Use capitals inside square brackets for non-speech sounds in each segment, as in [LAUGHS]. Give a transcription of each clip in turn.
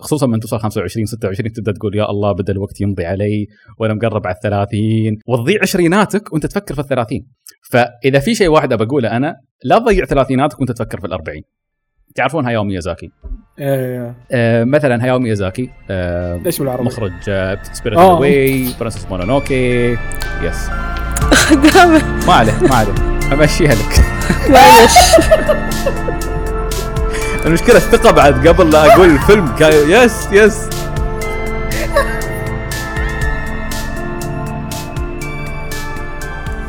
خصوصا من توصل 25 26 تبدأ تقول يا الله بدا الوقت يمضي علي وأنا مقرب على الثلاثين. وتضيع عشريناتك وانت تفكر في الثلاثين. فإذا في شيء واحد بقوله أنا لا تضيع ثلاثيناتك وانت تفكر في الأربعين. تعرفون هاياو ميازاكي؟ إيه آه مثلا هاياو ميازاكي آه ليش بالعربي؟ مخرج Spirited Away. Princess Mononoke yes ما عليه ما عليه. أمشيها لك. [LAUGHS] معلش. [LAUGHS] المشكلة الثقه بعد قبل لا أقول الفيلم كان يس يس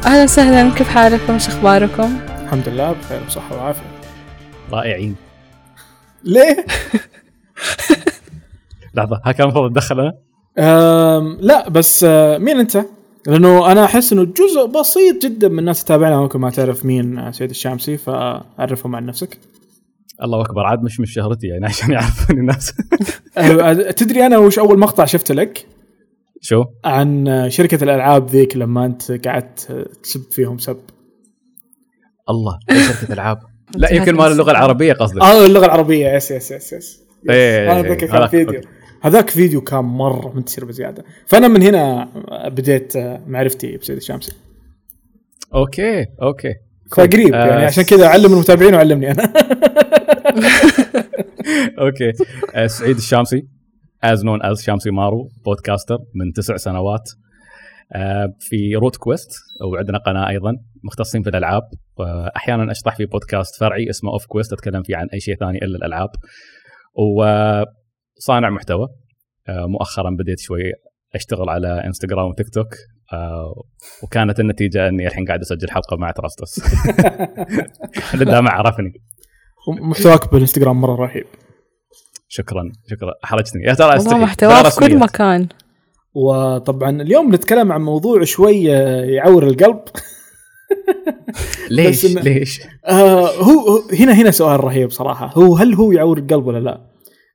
أهلا وسهلا كيف حالكم إيش أخباركم؟ الحمد لله بخير وصحة وعافية رائعين ليه؟ [LAUGHS] لحظة ها كان المفروض أتدخل أنا أم لا بس آه، مين أنت؟ لأنه أنا أحس إنه جزء بسيط جدا من الناس تتابعنا ممكن ما تعرف مين آه، سيد الشامسي فعرفهم عن نفسك. الله أكبر عاد مش مش شهرتي يعني عشان يعرفون الناس [LAUGHS] أه، تدري أنا وش أول مقطع شفته لك؟ شو عن شركة الألعاب ذيك لما أنت قعدت تسب فيهم سب. الله إيه شركة العاب لا يمكن مال اللغة العربية قصدك آه اللغة العربية yes yes yes yes. إيه، أنا إيه، أتذكر إيه. كان هذاك- فيديو okay. هذاك فيديو كان مرة منتشر بزيادة. فأنا من هنا بديت آه، معرفتي بسعيد الشامسي. okay okay فقريب آه، يعني عشان كذا أعلم المتابعين وعلمني أنا. [LAUGHS] okay. آه، سعيد الشامسي as known as شامسي مارو بودكاستر من تسع سنوات. آه، في روت كويست وعندنا قناة أيضا مختصين في الألعاب. واحيانا اشطح في بودكاست فرعي اسمه Off Quest أتكلم فيه عن أي شيء ثاني إلا الألعاب. وصانع محتوى. آه، مؤخرا بديت شوي أشتغل على انستغرام وتيك توك آه، وكانت النتيجة إني الحين قاعد أسجل حلقة مع تراستس لدا ما عرفني. محتواك بالإنستغرام مرة رهيب. شكرا شكرا. حرجتني. يا ترى والله استحي محتواه ترى في كل. مكان. وطبعا اليوم نتكلم عن موضوع شوي آه، يعور القلب. [LAUGHS] ليش؟ إن- ليش؟ آه هو هو- هنا هنا سؤال رهيب صراحة. هو هل هو يعور القلب ولا لا؟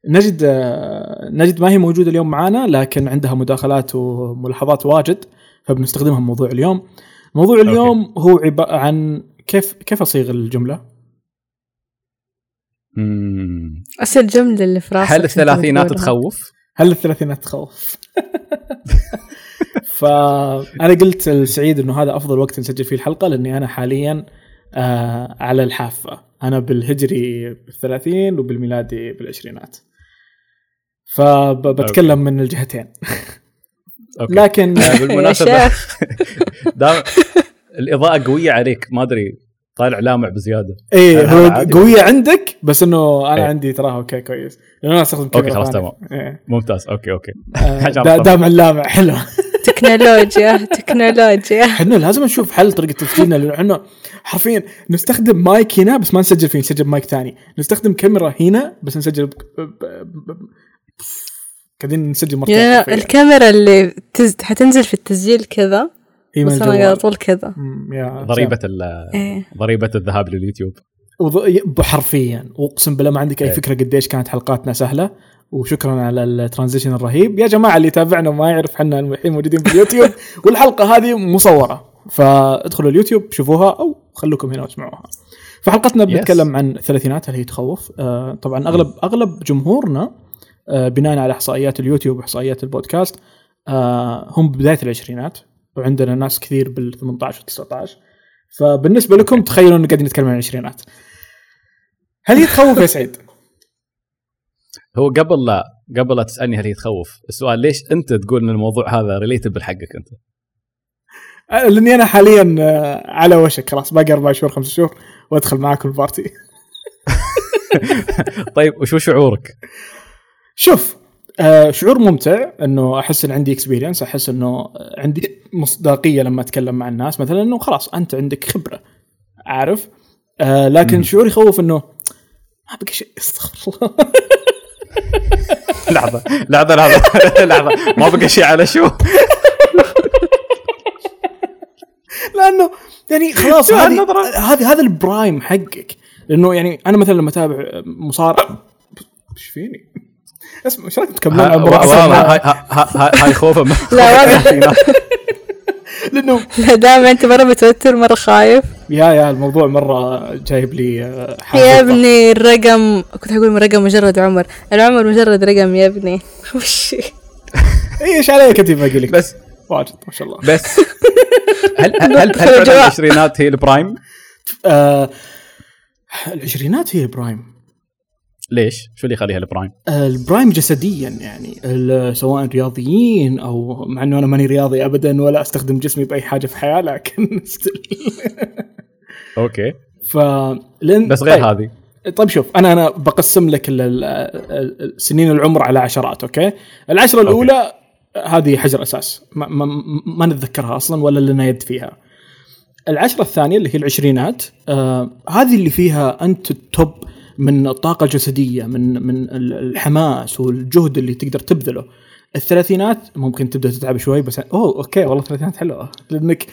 نجد آه نجد ما هي موجودة اليوم معانا لكن عندها مداخلات وملاحظات واجد. فبنستخدمها موضوع اليوم. موضوع اليوم هو عباره عن كيف كيف أصيغ الجملة؟ مم. إيش الجملة اللي في راسك هل الثلاثينات؟ تخوف؟ هل الثلاثينات تخوف؟ [LAUGHS] فانا قلت لسعيد إنه هذا أفضل وقت نسجل فيه الحلقة لأني أنا حاليا آه على الحافة أنا بالهجري بالثلاثين وبالميلادي بالعشرينات فبتكلم من الجهتين [LAUGHS] okay لكن آه، [LAUGHS] بالمناسبة [LAUGHS] دام الإضاءة قوية عليك ما أدري طالع لامع بزيادة إيه هذا هو. قوية عندك بس إنه أنا إيه. عندي تراها okay كويس لأنه أنا أستخدم okay، كاميرا خلاص. تمام. إيه. ممتاز okay okay آه،. [LAUGHS] دام اللامع حلو تكنولوجيا تكنولوجيا إحنا لازم نشوف حل طريقة تسجيلنا لأنه إحنا حرفيا نستخدم مايك هنا بس ما نسجل فيه نسجل بمايك ثاني نستخدم كاميرا هنا بس نسجل ب... ب... ب... ب... قاعدين نسجل مرتين يا. الكاميرا اللي تز... حتنزل في التسجيل كذا هي من بس أنا. قاعد اطول كذا. ضريبة ال- إيه. ضريبة الذهاب لليوتيوب. وض... حرفيا. وأقسم بالله ما عندك أي إيه. فكرة قديش كانت حلقاتنا سهلة. وشكرا على ال transition الرهيب. يا جماعة اللي يتابعنا وما يعرف إحنا الحين موجودين باليوتيوب [LAUGHS] والحلقة هذه مصورة. فادخلوا اليوتيوب شوفوها أو خلوكم هنا واسمعوها. فحلقتنا Yes. بنتكلم عن الثلاثينات هل هي تخوف؟ آه طبعا اغلب أغلب جمهورنا بناء على إحصائيات اليوتيوب وإحصائيات البودكاست آه هم بداية العشرينات وعندنا ناس كثير بال 18 و 19 فبالنسبة لكم تخيلوا إنه قاعدين نتكلم عن العشرينات. هل هي تخوف يا سعيد؟ هو قبل لا قبل لا تسألني هل هي تخوف السؤال ليش أنت تقول إن الموضوع هذا ريليتبل حقك أنت؟ آه، لأني أنا حاليا آه، على وشك خلاص باقي أربع شهور خمس شهور وأدخل معاكم ال party. [LAUGHS] طيب وشو شعورك؟ شوف آه شعور ممتع إنه أحس إن عندي experience أحس إنه عندي مصداقية لما أتكلم مع الناس مثلا إنه خلاص أنت عندك خبرة عارف؟ آه لكن مم. شعور يخوف إنه ما بقى شيء. استغفر [LAUGHS] الله لحظة لحظة لحظة [LAUGHS] لحظة. ما بقى شيء على شو؟ [LAUGHS] لأنه يعني خلاص هذه هذا البرايم حقك. لأنه يعني أنا مثلا لما أتابع مصارع إيش فيني؟ اسمع إيش رايك تكملون مراقصة؟ هاي هاي- خوفه من- لا،. [LAUGHS] لأنه لا دائما أنت مرة متوتر مرة خايف. يا يا الموضوع مرة جايب لي آه، حاجة يا ابني الرقم كنت أقول رقم مجرد عمر. العمر مجرد رقم يا ابني. [LAUGHS] وش؟ إيش عليك؟ أنت باقي لك بس واجد ما شاء الله. بس هل هل [LAUGHS] هل. العشرينات هي ال prime؟ آه العشرينات هي ال prime. ليش؟ شو اللي يخليها ال prime؟ ال prime جسديا يعني سواء رياضيين أو مع إنه أنا ماني رياضي ابدا ولا أستخدم جسمي بأي حاجة في حياة لكن. [LAUGHS] okay ف لأن بس غير طيب. هذه طيب شوف أنا أنا بقسم لك سنين العمر على عشرات okay العشرة okay. الأولى هذه حجر أساس ما, ما, ما نتذكرها أصلا ولا لنا يد فيها العشرة الثانية اللي هي العشرينات آه هذه اللي فيها أنت ال top من الطاقة الجسدية من من ال- الحماس والجهد اللي تقدر تبذله. الثلاثينات ممكن تبدأ تتعب شوي بس أوه okay والله الثلاثينات حلوة. لأنك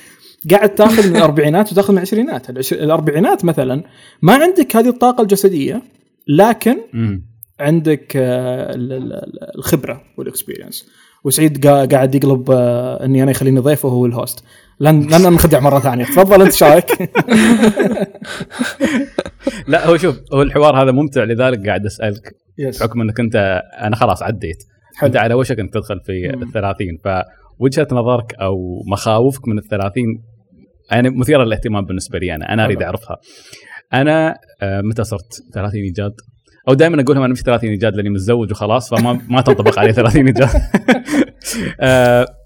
قاعد تأخذ من الأربعينات وتأخذ من العشرينات. العش- الأربعينات مثلا ما عندك هذه الطاقة الجسدية لكن. عندك آه، ال- ال- ال- الخبرة وال experience وسعيد قا- قاعد يقلب آه، إني أنا يخليني ضيف وهو ال host لن [LAUGHS] لن ننخدع مرة ثانية. تفضل أنت شايك لا هو شوف هو الحوار هذا ممتع لذلك قاعد أسألك yes بحكم إنك أنت أنا خلاص عديت. حلو. أنت على وشك انك تدخل في مم. الثلاثين. فوجهة نظرك أو مخاوفك من الثلاثين يعني مثيرة للاهتمام بالنسبة لي أنا. أنا أريد. أعرفها. أنا آه، متى صرت ثلاثيني جاد؟ أو دائما أقولها أنا مش ثلاثيني جاد لأني متزوج وخلاص فما ما تنطبق علي ثلاثيني جاد. [LAUGHS]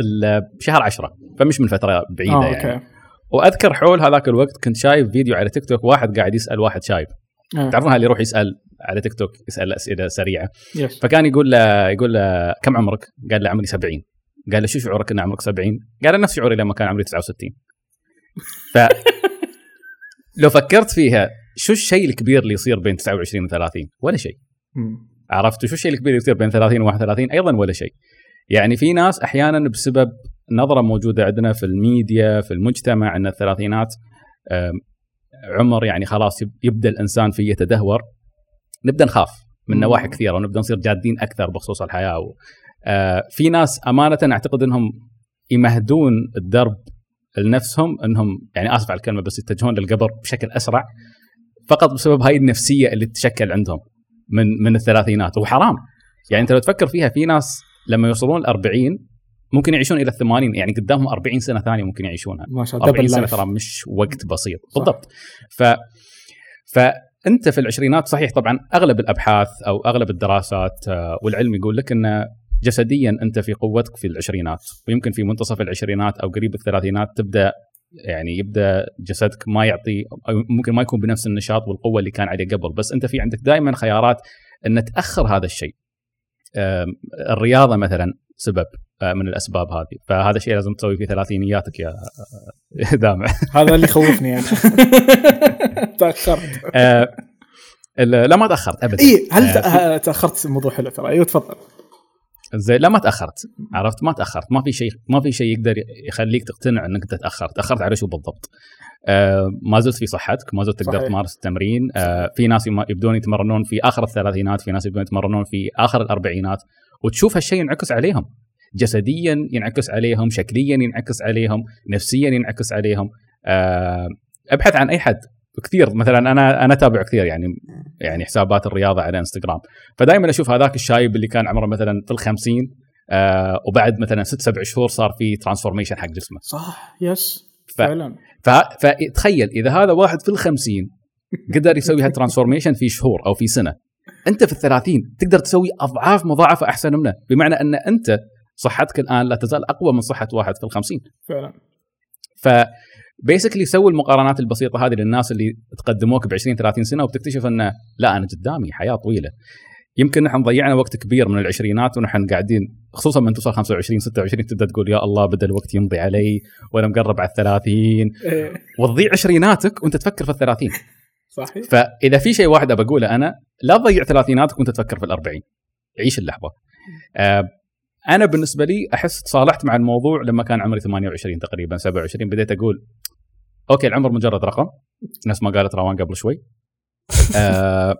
آه، ال- شهر 10 فمش من فترة بعيدة آه يعني. okay. وأذكر حول هذاك الوقت كنت شايف فيديو على تيك توك واحد قاعد يسأل واحد شايب آه. تعرفون اللي يروح يسأل على تيك توك يسأل أسئلة سريعة؟ yes فكان يقول له يقول له كم عمرك؟ قال له عمري 70 قال له شو شعورك إن عمرك 70 قال له نفس شعوري لما كان عمري 69 ف [LAUGHS] لو فكرت فيها شو الشيء الكبير اللي يصير بين 29 و 30 ولا شيء. عرفت؟ شو الشيء الكبير اللي يصير بين 30 و 31 أيضا ولا شيء. يعني في ناس أحيانا بسبب نظرة موجودة عندنا في الميديا في المجتمع إن الثلاثينات عمر يعني خلاص يب- يبدأ الإنسان فيه يتدهور نبدأ نخاف من. نواحي كثيرة ونبدأ نصير جادين أكثر بخصوص الحياة. و... آه، في ناس أمانة أعتقد إنهم يمهدون الدرب لنفسهم إنهم يعني آسف على الكلمة بس يتجهون للقبر بشكل أسرع فقط بسبب هاي النفسية اللي تتشكل عندهم من من الثلاثينات. وحرام. يعني أنت لو تفكر فيها في ناس لما يوصلون ال 40 ممكن يعيشون إلى ال 80 يعني قدامهم 40 سنة ثانية ممكن يعيشونها. ما شاء الله 40 دبل سنة ترى مش وقت بسيط. صح. بالضبط. ف فأنت في العشرينات صحيح طبعا أغلب الأبحاث أو أغلب الدراسات آه، والعلم يقول لك إن جسديا أنت في قوتك في العشرينات ويمكن في منتصف العشرينات أو قريب الثلاثينات تبدأ يعني يبدأ جسدك ما يعطي أو ممكن ما يكون بنفس النشاط والقوة اللي كان عليه قبل. بس أنت في عندك دائما خيارات إن تأخر هذا الشيء. الرياضة مثلا سبب آه، من الأسباب هذه. فهذا الشيء لازم تسوي في ثلاثينياتك يا آه، [LAUGHS] دامع. هذا اللي يخوفني أنا. [LAUGHS] تأخرت. آه، لا ما تأخرت ابدا. اي هل تأخرت؟ الموضوع حلو ترى. أيوه تفضل. زي لا ما تأخرت. عرفت؟ ما تأخرت. ما في شيء ما في شيء يقدر يخليك تقتنع إنك أنت تأخرت. تأخرت على شو بالضبط؟ آه ما زلت في صحتك ما زلت تقدر. تمارس التمرين. آه في ناس يبدون يتمرنون في آخر الثلاثينات في ناس يبدون يتمرنون في آخر الأربعينات وتشوف هالشيء ينعكس عليهم. جسديا ينعكس عليهم شكليا ينعكس عليهم نفسيا ينعكس عليهم. آه أبحث عن أي حد. كثير مثلا أنا أنا أتابع كثير يعني يعني حسابات الرياضة على إنستغرام. فدائما أشوف هذاك الشايب اللي كان عمره مثلا في الخمسين آه وبعد مثلا ست سبع شهور صار في transformation حق جسمه. صح yes فعلا. فتخيل إذا هذا واحد في الخمسين قدر يسوي هال transformation في شهور أو في سنة أنت في الثلاثين تقدر تسوي أضعاف مضاعفة أحسن منه بمعنى أن أنت صحتك الآن لا تزال أقوى من صحة واحد في الخمسين. فعلا. ف بيسكلي سوي المقارنات البسيطة هذه للناس اللي تقدموك ب 20 30 سنة وبتكتشف انه لا أنا قدامي حياة طويلة. يمكن نحن ضيعنا وقت كبير من العشرينات ونحن قاعدين خصوصا من توصل 25 26 تبدأ تقول يا الله بدا الوقت يمضي علي وأنا مقرب على الثلاثين. إيه، وتضيع عشريناتك وأنت تفكر في الثلاثين. صحيح. فإذا في شيء واحد بقوله أنا لا تضيع ثلاثيناتك وأنت تفكر في الأربعين. عيش اللحظة. آه أنا بالنسبة لي أحس تصالحت مع الموضوع لما كان عمري 28 تقريبا 27 بديت أقول أوكي العمر مجرد رقم. نفس ما قالت روان قبل شوي. آه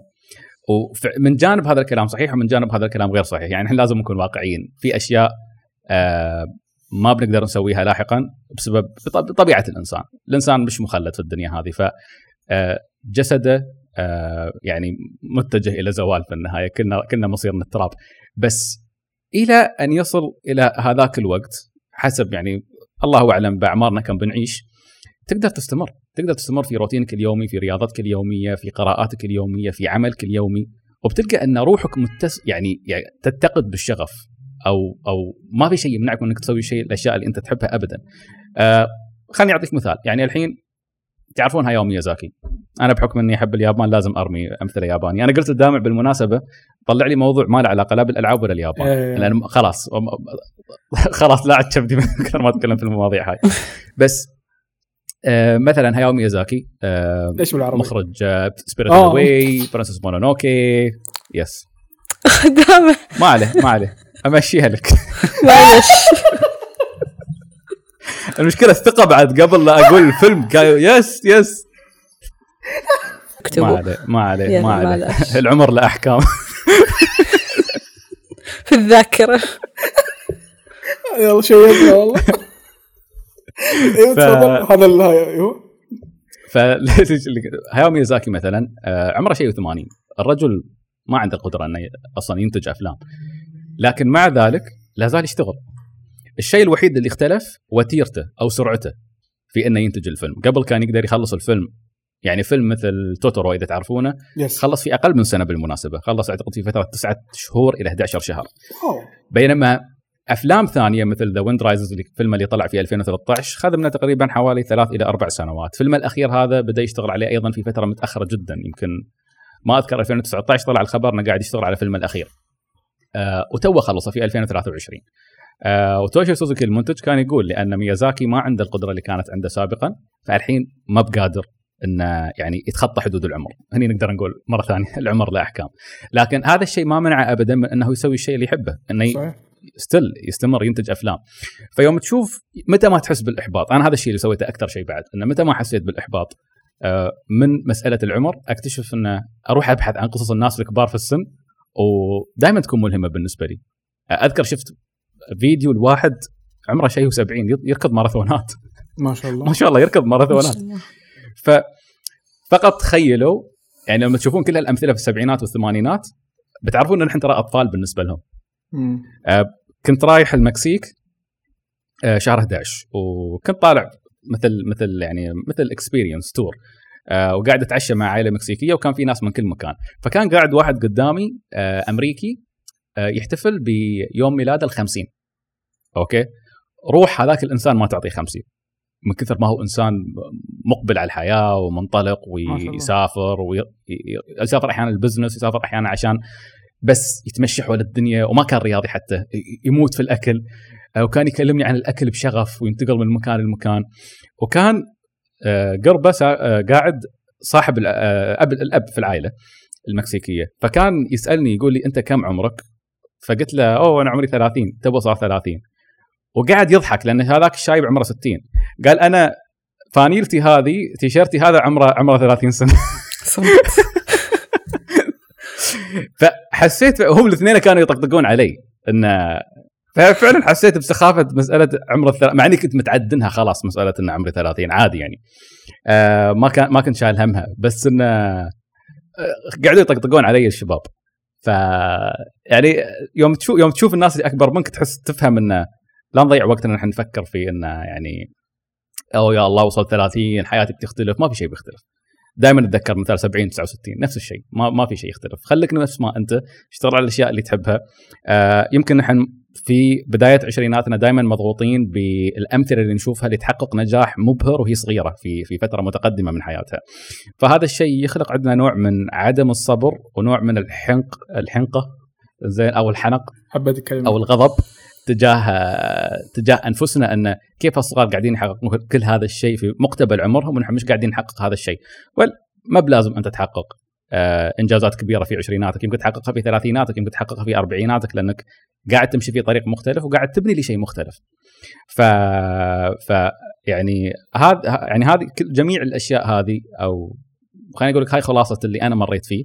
ومن جانب هذا الكلام صحيح ومن جانب هذا الكلام غير صحيح. يعني إحنا لازم نكون واقعيين. في أشياء آه ما بنقدر نسويها لاحقا بسبب بطبيعه الإنسان، الإنسان مش مخلد في الدنيا هذه. ف آه، جسده آه، يعني متجه إلى زوال في النهاية. كنا كنا مصيرنا التراب بس إلى أن يصل إلى هذاك الوقت حسب يعني الله أعلم بأعمارنا كم بنعيش. تقدر تستمر. تقدر تستمر في روتينك اليومي في رياضتك اليومية في قراءاتك اليومية في عملك اليومي وبتلقى أن روحك متس يعني, يعني تتقد بالشغف أو أو ما في شيء يمنعك من إنك تسوي شيء الأشياء اللي أنت تحبها ابدا. آه خليني أعطيك مثال. يعني الحين تعرفون هاياو ميازاكي. أنا بحكم إني أحب اليابان لازم أرمي أمثلة ياباني أنا قلت للدامع بالمناسبة طلع لي موضوع ما له علاقة لا بالألعاب ولا اليابان. إيه. لأن خلاص خلاص لاعت كبدي من [LAUGHS] كثر ما أتكلم في المواضيع هاي. بس آه مثلا هاياو ميازاكي آه ليش بالعربي؟ مخرج Spirited Away و Princess Mononoke يس دامع ما عليه ما عليه. أمشيها لك. [LAUGHS] معلش. [LAUGHS] المشكلة الثقة بعد قبل لا أقول الفيلم. قالوا يس يس ما عليه ما عليه ما عليه. [LAUGHS] العمر له أحكام. في الذاكرة. يلا شيدنا والله. أيوه ف- تفضل. هذا أيوه ف [LAUGHS] هاياو ميازاكي مثلا آه، عمره شيء 80 الرجل ما عنده القدره إنه أصلا ينتج أفلام. لكن مع ذلك لا زال يشتغل. الشيء الوحيد اللي اختلف وتيرته أو سرعته في إنه ينتج الفيلم. قبل كان يقدر يخلص الفيلم يعني فيلم مثل توتورو إذا تعرفونه yes خلص في أقل من سنة بالمناسبة. خلص أعتقد في فتره تسعة شهور إلى 11 شهر. wow. بينما أفلام ثانية مثل The Wind Rises الفيلم اللي طلع في 2013 خذ منه تقريبا حوالي ثلاث إلى أربع سنوات، الفيلم الأخير هذا بدأ يشتغل عليه أيضا في فترة متأخرة جدا يمكن ما أذكر 2019 طلع الخبر انه قاعد يشتغل على فيلم الأخير. آه وتوه خلصه في 2023. آه وتوشي سوزوكي المنتج كان يقول لأن ميازاكي ما عنده القدرة اللي كانت عنده سابقا فالحين ما بقادر إنه يعني يتخطى حدود العمر، هني نقدر نقول مرة ثانية [LAUGHS] العمر له أحكام. لكن هذا الشيء ما منعه ابدا من إنه يسوي الشيء اللي يحبه، إنه صحيح still يستمر ينتج أفلام. فيوم تشوف متى ما تحس بالإحباط. أنا هذا الشيء اللي سويته أكثر شيء بعد إنه متى ما حسيت بالإحباط آه، من مسألة العمر أكتشف إنه أروح أبحث عن قصص الناس الكبار في السن ودائما تكون ملهمة بالنسبة لي. أذكر شفت فيديو لواحد عمره شيء و70 يركض ماراثونات. ما شاء الله. [LAUGHS] ما شاء الله يركض ماراثونات. ف فقط تخيلوا يعني لما تشوفون كل الامثله في السبعينات والثمانينات بتعرفون إن نحن ترى أطفال بالنسبة لهم. مم. كنت رايح المكسيك آه، شهر 11 وكنت طالع مثل مثل يعني مثل experience tour وقاعد أتعشى مع عائلة مكسيكية وكان في ناس من كل مكان فكان قاعد واحد قدامي آه، أمريكي آه، يحتفل بيوم ميلاده ال 50 okay روح هذاك الإنسان ما تعطيه 50 من كثر ما هو إنسان مقبل على الحياة ومنطلق. ويسافر ويسافر أحيانا ال business يسافر أحيانا عشان بس يتمشى حول الدنيا وما كان رياضي حتى يموت في الأكل. آه، وكان يكلمني عن الأكل بشغف وينتقل من مكان لمكان. وكان آه، قربه آه، قاعد صاحب الأ- آه، اب الأب في العائلة المكسيكية. فكان يسألني يقول لي أنت كم عمرك؟ فقلت له أوه أنا عمري 30 تو صار 30 وقاعد يضحك لأن هذاك الشايب عمره 60 قال أنا فانيلتي هذه تيشيرتي هذا عمره عمره 30 سنة. فحسيت هم الاثنين كانوا يطقطقون علي. انه ففعلا حسيت بسخافة مسألة عمر الثلاث مع إني كنت متعدنها خلاص مسألة إن عمري 30 عادي يعني. آه ما كان ما كنت شايل همها. بس انه آه، قاعدوا يطقطقون علي الشباب. ف يعني يوم تشوف يوم تشوف الناس اللي أكبر منك تحس تفهم انه لا نضيع وقتنا نحن نفكر في انه يعني أو يا الله وصلت 30 حياتي بتختلف ما في شيء بيختلف. دائما أتذكر مثال 70 69 نفس الشيء ما ما في شيء يختلف. خليك نفس ما أنت اشتغل على الأشياء اللي تحبها. آه يمكن نحن في بداية عشريناتنا دائما مضغوطين بالأمثلة اللي نشوفها اللي تحقق نجاح مبهر وهي صغيرة في في فترة متقدمة من حياتها. فهذا الشيء يخلق عندنا نوع من عدم الصبر ونوع من الحنق الحنقة زين أو الحنق حبيت الكلمة. أو الغضب. تجاه تجاه أنفسنا أن كيف الصغار قاعدين يحققون كل هذا الشيء في مقتبل عمرهم ونحن مش قاعدين نحقق هذا الشيء. ما بلازم انت تحقق آه إنجازات كبيرة في عشريناتك يمكن تحققها في ثلاثيناتك يمكن تحققها في أربعيناتك لأنك قاعد تمشي في طريق مختلف وقاعد تبني لشيء مختلف. ف ف يعني هذا يعني هذه جميع الأشياء هذه أو خليني أقول لك هاي خلاصة اللي أنا مريت فيه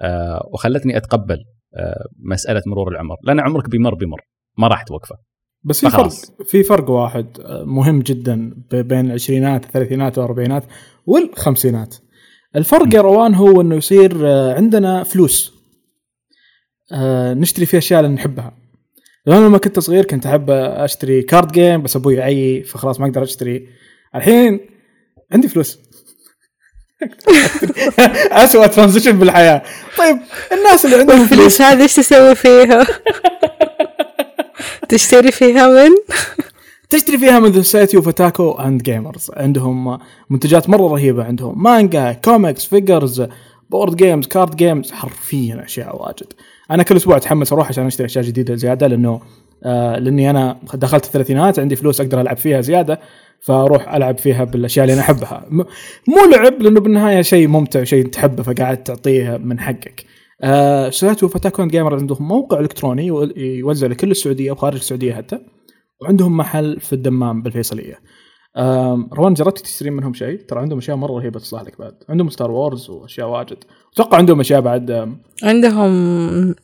آه وخلتني أتقبل آه مسألة مرور العمر. لأن عمرك بيمر بيمر. ما راح توقفه. بس في فرق. في فرق واحد آه، مهم جدا بين العشرينات الثلاثينات والأربعينات والخمسينات. الفرق يا روان هو إنه يصير آه، عندنا فلوس آه، نشتري فيها أشياء اللي نحبها. لما لما كنت صغير كنت أحب أشتري card game بس أبوي عي فخلاص ما أقدر أشتري. الحين عندي فلوس. [LAUGHS] اسوء transition بالحياة. طيب الناس اللي عندهم فلوس الفلوس هذه إيش تسوي فيها؟ [LAUGHS] تشتري فيها من؟ تشتري فيها من Society of Otaku and Gamers. عندهم منتجات مرة رهيبة عندهم. مانجا comics figures board games card games حرفيا أشياء واجد. أنا كل أسبوع أتحمس أروح عشان أشتري أشياء جديدة زيادة لأنه آه لأني أنا دخلت الثلاثينات عندي فلوس أقدر ألعب فيها زيادة فأروح ألعب فيها بالأشياء اللي أنا أحبها. مو لعب لأنه بالنهاية شيء ممتع شيء تحبه فقاعد تعطيه من حقك. آه Society of Otaku and Gamers عندهم موقع إلكتروني يو- يوزع لكل السعودية وخارج السعودية حتى وعندهم محل في الدمام بالفيصلية. روان جربت تشترين منهم شيء؟ ترى عندهم أشياء مرة رهيبة تصلح لك بعد، عندهم Star Wars وأشياء واجد. أتوقع عندهم أشياء بعد عندهم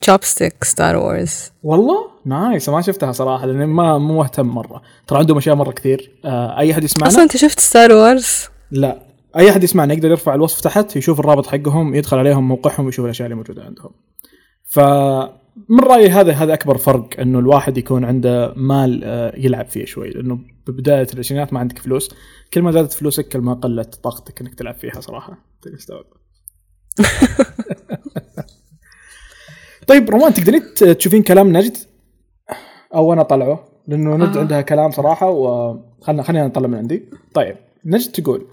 chopstick Star Wars والله nice ما شفتها صراحة لأني ما مو مهتم مرة، ترى عندهم أشياء مرة كثير، آه، أي أحد يسمعنا أصلا أنت شفت Star Wars؟ لا أي أحد يسمعنا يقدر يرفع الوصف تحت يشوف الرابط حقهم يدخل عليهم موقعهم ويشوف الأشياء اللي موجودة عندهم. ف من رأيي هذا هذا أكبر فرق إنه الواحد يكون عنده مال آه، يلعب فيه شوي. لأنه ببداية العشرينات ما عندك فلوس. كل ما زادت فلوسك كل ما قلت طاقتك إنك تلعب فيها صراحة. تستوعب [LAUGHS] طيب رومان تقدرين تشوفين كلام نجد؟ أو أنا أطلعه؟ لأنه نجد آه. عندها كلام صراحة وخلنا خلينا نطلع من عندي. طيب نجد تقول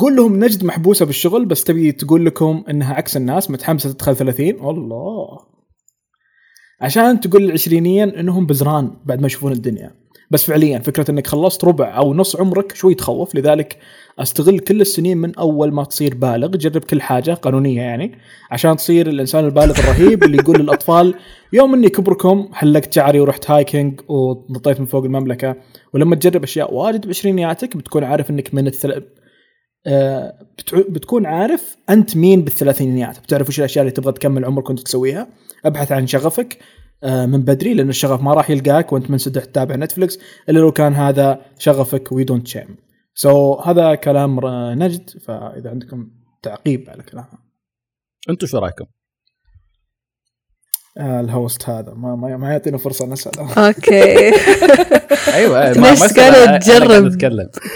قول لهم نجد محبوسة بالشغل بس تبي تقول لكم إنها عكس الناس متحمسة تدخل 30 الله. عشان تقول العشرينيين إنهم بزران بعد ما يشوفون الدنيا. بس فعليا فكرة إنك خلصت ربع أو نص عمرك شوي تخوف لذلك أستغل كل السنين من أول ما تصير بالغ جرب كل حاجة قانونية يعني عشان تصير الإنسان البالغ الرهيب اللي يقول للأطفال يوم إني كبركم حلقت شعري ورحت هايكنج ونطيت من فوق المملكة. ولما تجرب أشياء واجد بعشرينياتك بتكون عارف إنك من الثل... آه، بتع- بتكون عارف أنت مين بالثلاثينيات بتعرف وش الأشياء اللي تبغى تكمل عمرك وأنت تسويها. أبحث عن شغفك آه، من بدري لأن الشغف ما راح يلقاك وأنت منسدح تتابع نتفلكس إلا لو كان هذا شغفك we don't shame so هذا كلام نجد. فإذا عندكم تعقيب على كلامها أنتم شو رأيكم؟ آه ال host هذا. ما ما, ما يعطينا فرصة نسال okay. [LAUGHS] أيوه ليش قالوا تجرب؟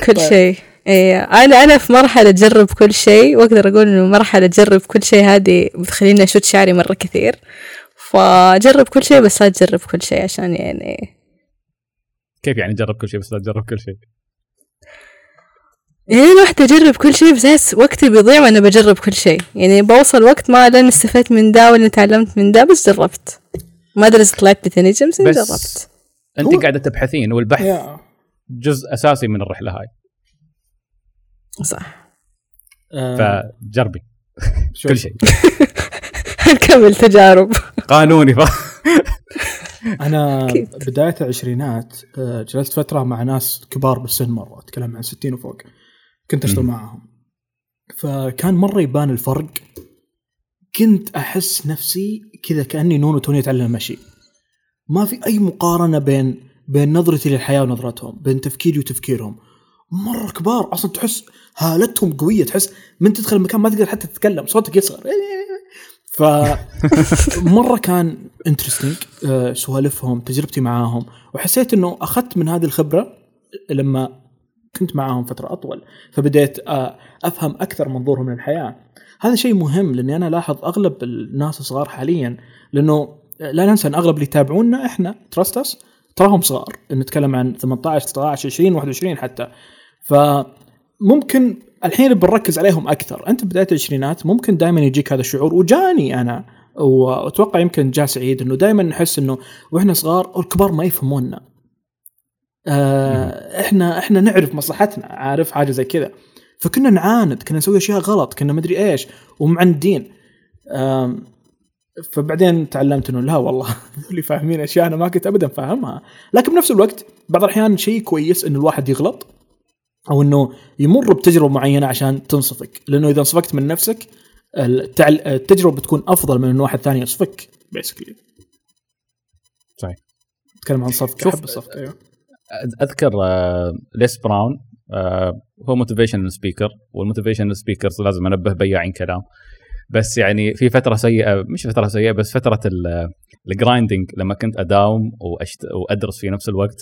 كل طيب. شيء. إيه أنا أنا في مرحلة أجرب كل شيء وأقدر أقول إنه مرحلة أجرب كل شيء هذه بتخليني أشوت شعري مرة كثير. فجرب كل شيء بس لا تجرب كل شيء عشان يعني كيف يعني جرب كل شيء بس لا تجرب كل شيء؟ يعني واحدة أجرب كل شيء بس وقتي بيضيع وأنا بجرب كل شيء. يعني بوصل وقت ما لين استفدت من ده ولا تعلمت من ده بس جربت. ما ادري اذا طلعت بنتيجه بس, بس جربت. أنت هو- قاعدة تبحثين والبحث يا جزء أساسي من الرحلة هاي. صح. آه. فجربي. [LAUGHS] كل شيء. [LAUGHS] نكمل تجارب. قانوني ف... [LAUGHS] أنا. بداية العشرينات آه، جلست فترة مع ناس كبار بالسن مرة أتكلم عن 60 وفوق. كنت أشتغل. معاهم. فكان مرة يبان الفرق. كنت أحس نفسي كذا كأني نونو توني أتعلم المشي. ما في أي مقارنة بين بين نظرتي للحياة ونظرتهم بين تفكيري وتفكيرهم. مرة كبار أصلا تحس هالتهم قوية تحس من تدخل المكان ما تقدر حتى تتكلم صوتك يصغر. [LAUGHS] ف [LAUGHS] مرة كان interesting سوالفهم تجربتي معاهم وحسيت إنه أخذت من هذه الخبرة لما كنت معاهم فترة أطول فبديت آه، أفهم أكثر منظورهم للحياة. هذا شيء مهم لأني أنا الاحظ أغلب الناس الصغار حاليا لأنه لا ننسى إن أغلب اللي يتابعونا إحنا trust us تراهم صغار نتكلم عن 18 19 20 21 حتى. فممكن الحين بنركز عليهم أكثر. أنت بداية العشرينات ممكن دائما يجيك هذا الشعور وجاني أنا وأتوقع يمكن جاء سعيد إنه دائما نحس إنه وإحنا صغار الكبار ما يفهمونا آه إحنا إحنا نعرف مصلحتنا عارف حاجة زي كذا. فكنا نعاند كنا نسوي أشياء غلط كنا مدري إيش ومعندين. فبعدين تعلمت إنه لا والله [LAUGHS] اللي فاهمين أشياء أنا ما كنت ابدا فاهمها. لكن بنفس الوقت بعض الأحيان شيء كويس إنه الواحد يغلط. أو إنه يمر بتجربة معينة عشان تنصفك. لأنه إذا انصفكت من نفسك التعل... التجربة بتكون أفضل من إنه واحد ثاني يصفك بيسكلي صحيح. نتكلم عن صفقه شوف- أحب الصفقه أيوه. أذكر آه، Les Brown آه، هو motivation speaker وال motivation speakers لازم أنبه بياعين كلام. بس يعني في فترة سيئة مش فترة سيئة بس فترة ال grinding لما كنت أداوم وأشت... وأدرس في نفس الوقت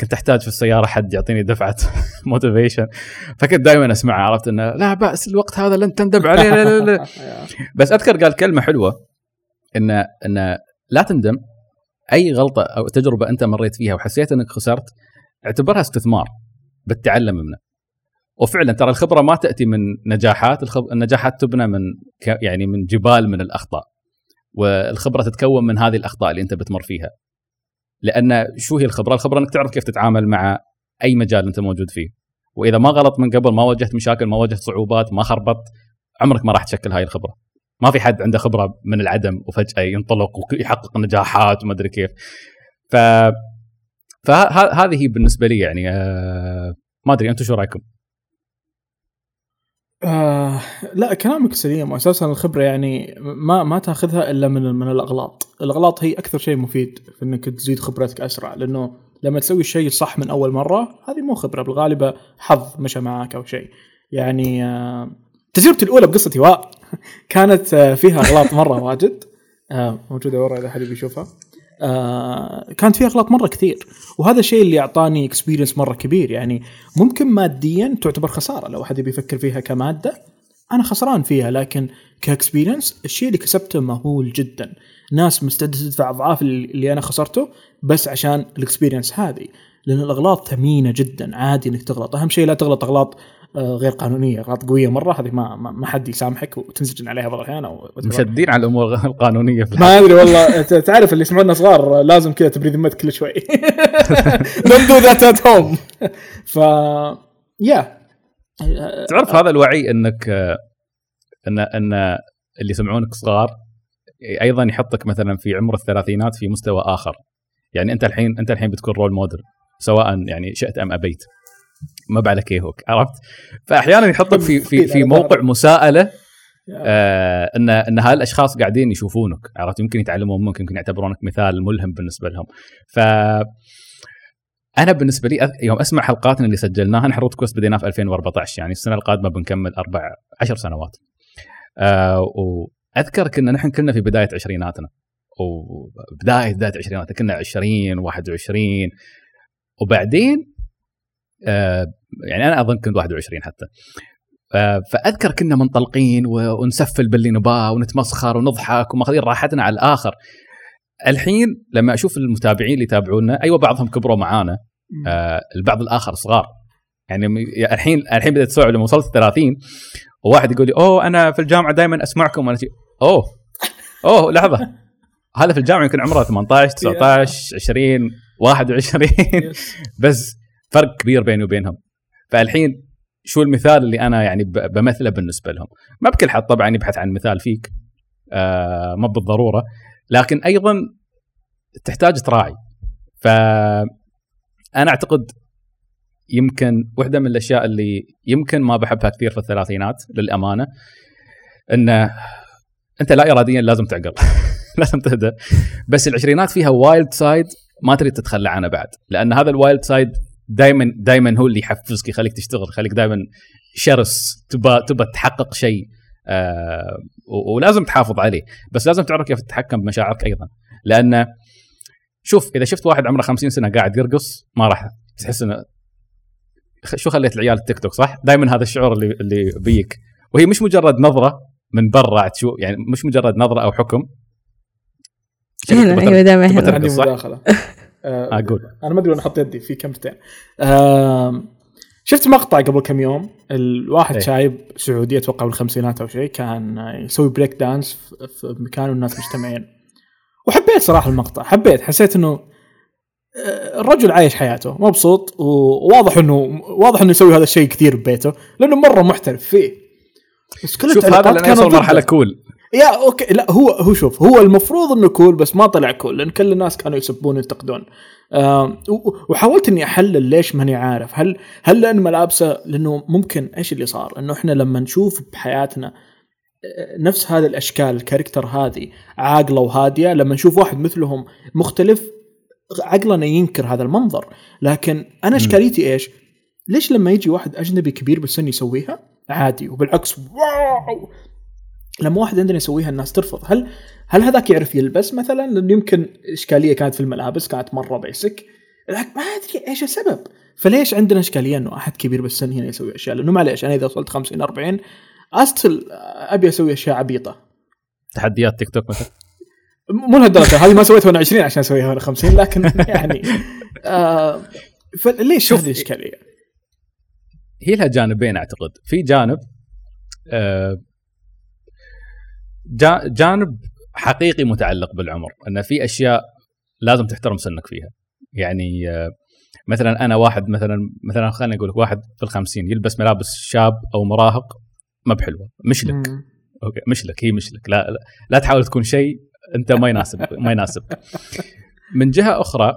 كنت أحتاج في السيارة حد يعطيني دفعة [LAUGHS] motivation فكنت دائما أسمعها عرفت إنه لا بأس الوقت هذا لن تندم عليه لا لا لا. [LAUGHS] بس أذكر قال كلمة حلوة ان ان لا تندم أي غلطة أو تجربة أنت مريت فيها وحسيت إنك خسرت اعتبرها استثمار بتتعلم منه وفعلا ترى الخبرة ما تأتي من نجاحات. النجاحات تبنى من. يعني من جبال من الأخطاء والخبرة تتكون من هذه الأخطاء اللي أنت بتمر فيها لأن شو هي الخبرة الخبرة إنك تعرف كيف تتعامل مع أي مجال أنت موجود فيه وإذا ما غلط من قبل ما واجهت مشاكل ما واجهت صعوبات ما خربطت عمرك ما راح تشكل هاي الخبرة ما في حد عنده خبرة من العدم وفجأة ينطلق ويحقق نجاحات وما أدري كيف ف فهذه بالنسبة لي يعني آه ما أدري أنتم شو رأيكم؟ آه لا كلامك سليم واساسا الخبرة يعني ما ما تأخذها إلا من من الأغلاط، الأغلاط هي أكثر شيء مفيد في إنك تزيد خبرتك أسرع لأنه لما تسوي الشيء صح من أول مرة هذه مو خبرة بالغالبه حظ مشى معك أو شيء. يعني آه تجربتي الأولى بقصة هواء [LAUGHS] كانت آه فيها أغلاط مرة واجد آه موجودة ورا إذا حد بيشوفها. آه كانت فيها أغلاط مرة كثير. وهذا الشيء اللي أعطاني experience مرة كبير. يعني ممكن ماديا تعتبر خسارة. لو أحد بيفكر فيها كمادة أنا خسران فيها. لكن ك experience الشيء اللي كسبته مهول جدا. ناس مستعده تدفع أضعاف اللي أنا خسرته بس عشان ال experience هذه. لأن الأغلاط ثمينة جدا. عادي إنك تغلط. أهم شيء لا تغلط أغلاط غير قانونية اغلاط قوية مرة هذه ما ما حد يسامحك وتنسجن عليها بعض الأحيان أو مشدين على الأمور [LAUGHS] القانونية في ما أدري والله. [LAUGHS] تعرف اللي يسمعونا صغار لازم كذا تبريد ذمتك كل شوي. [LAUGHS] Don't do that at home. ف يا تعرف هذا الوعي إنك آه، ان إن اللي يسمعونك صغار أيضا يحطك مثلا في عمر الثلاثينات في مستوى آخر. يعني أنت الحين أنت الحين بتكون role model سواء يعني شئت أم أبيت. مب على كيفك عرفت؟ فاحيانا يحطك في في في [LAUGHS] موقع مساءلة آه ان إن هالأشخاص قاعدين يشوفونك عرفت؟ يمكن يتعلمون منك يمكن يعتبرونك مثال ملهم بالنسبة لهم. ف أنا بالنسبة لي يوم أسمع حلقاتنا اللي سجلناها نحن روت كويست بديناه في 2014 يعني السنة القادمة بنكمل أربع عشر سنوات. آه وأذكر كنا نحن كلنا في بداية عشريناتنا. وبداية بداية عشريناتنا كنا 20 21 وبعدين يعني أنا أظن كنت 21 حتى. آه، فأذكر كنا منطلقين ونسفل باللي نباه ونتمسخر ونضحك وماخذين راحتنا على الآخر. الحين لما أشوف المتابعين اللي يتابعونا أيوه بعضهم كبروا معانا. آه البعض الآخر صغار. يعني الحين الحين بدأت تسوع لما وصلت 30 وواحد يقول لي أوه أنا في الجامعة دائما أسمعكم. وأنا أوه أوه لحظة. هذا في الجامعة يمكن عمره 18 19 20 21 بس فرق كبير بيني وبينهم. فالحين شو المثال اللي أنا يعني بمثله بالنسبة لهم؟ ما بكل حد طبعا يبحث عن مثال فيك. آه ما بالضرورة. لكن أيضا تحتاج تراعي. ف أنا أعتقد يمكن واحدة من الأشياء اللي يمكن ما بحبها كثير في الثلاثينات للأمانة انه أنت لا اراديا لازم تعقل. [LAUGHS] لازم تهدى. بس العشرينات فيها wild side ما تريد تتخلى عنه بعد. لأن هذا ال wild side دائما دائما هو اللي يحفزك يخليك تشتغل يخليك دائما شرس تبى تبى تحقق شيء آه و- ولازم تحافظ عليه. بس لازم تعرف كيف تتحكم بمشاعرك أيضا. لأن شوف إذا شفت واحد عمره 50 سنة قاعد يرقص ما راح تحس إنه شو خليت العيال التيك توك صح؟ دائما هذا الشعور اللي اللي بيك وهي مش مجرد نظرة من برا تشوف يعني مش مجرد نظرة أو حكم. هنا أيوه دائما هنا؟ مداخلة. [LAUGHS] أقول أنا ما أدري وين أحط يدي في كاميرتين شفت مقطع قبل كم يوم؟ الواحد إيه. شايب سعودي أتوقع بالخمسينات أو شيء كان يسوي break dance في- مكان والناس مجتمعين وحبيت صراحة المقطع حبيت حسيت إنه آه، الرجل عايش حياته مبسوط وواضح إنه واضح إنه يسوي هذا الشيء كثير ببيته لأنه مرة محترف فيه. بس كل شوف هذا يوصل مرحلة. cool يا أوكي. لا هو هو شوف هو المفروض إنه cool بس ما طلع cool لأن كل الناس كانوا يسبون و- وحاولت إني أحلل ليش ماني عارف. هل هل لأن ملابسه لأنه ممكن إيش اللي صار؟ إنه إحنا لما نشوف بحياتنا آه، نفس هذه الأشكال ال character هذه عاقلة وهادية لما نشوف واحد مثلهم مختلف عقلنا ينكر هذا المنظر. لكن أنا إشكاليتي إيش؟ ليش لما يجي واحد أجنبي كبير بالسن يسويها؟ عادي. وبالعكس واو! لما واحد عندنا يسويها الناس ترفض. هل هل هذاك يعرف يلبس مثلا؟ لأنه يمكن إشكالية كانت في الملابس كانت مرة بيسك ما أدري إيش السبب. فليش عندنا إشكالية إنه أحد كبير بالسن هنا يسوي أشياء؟ لأنه معليش أنا إذا وصلت 50 40 استل أبي أسوي أشياء عبيطة. تحديات تيك توك مثلا؟ مو لهالدرجة. هذه ما سويتها وأنا 20 عشان أسويها وأنا 50 لكن [LAUGHS] يعني آه فليش هذه الاشكاليه؟ هي لها جانبين أعتقد. في جانب آه جانب حقيقي متعلق بالعمر إن في أشياء لازم تحترم سنك فيها. يعني مثلا أنا واحد مثلا مثلا خليني أقول لك واحد في الخمسين يلبس ملابس شاب أو مراهق ما بحلوة مش لك. مم. أوكي مش لك هي مش لك. لا لا, لا تحاول تكون شيء أنت ما يناسب ما يناسب. من جهة أخرى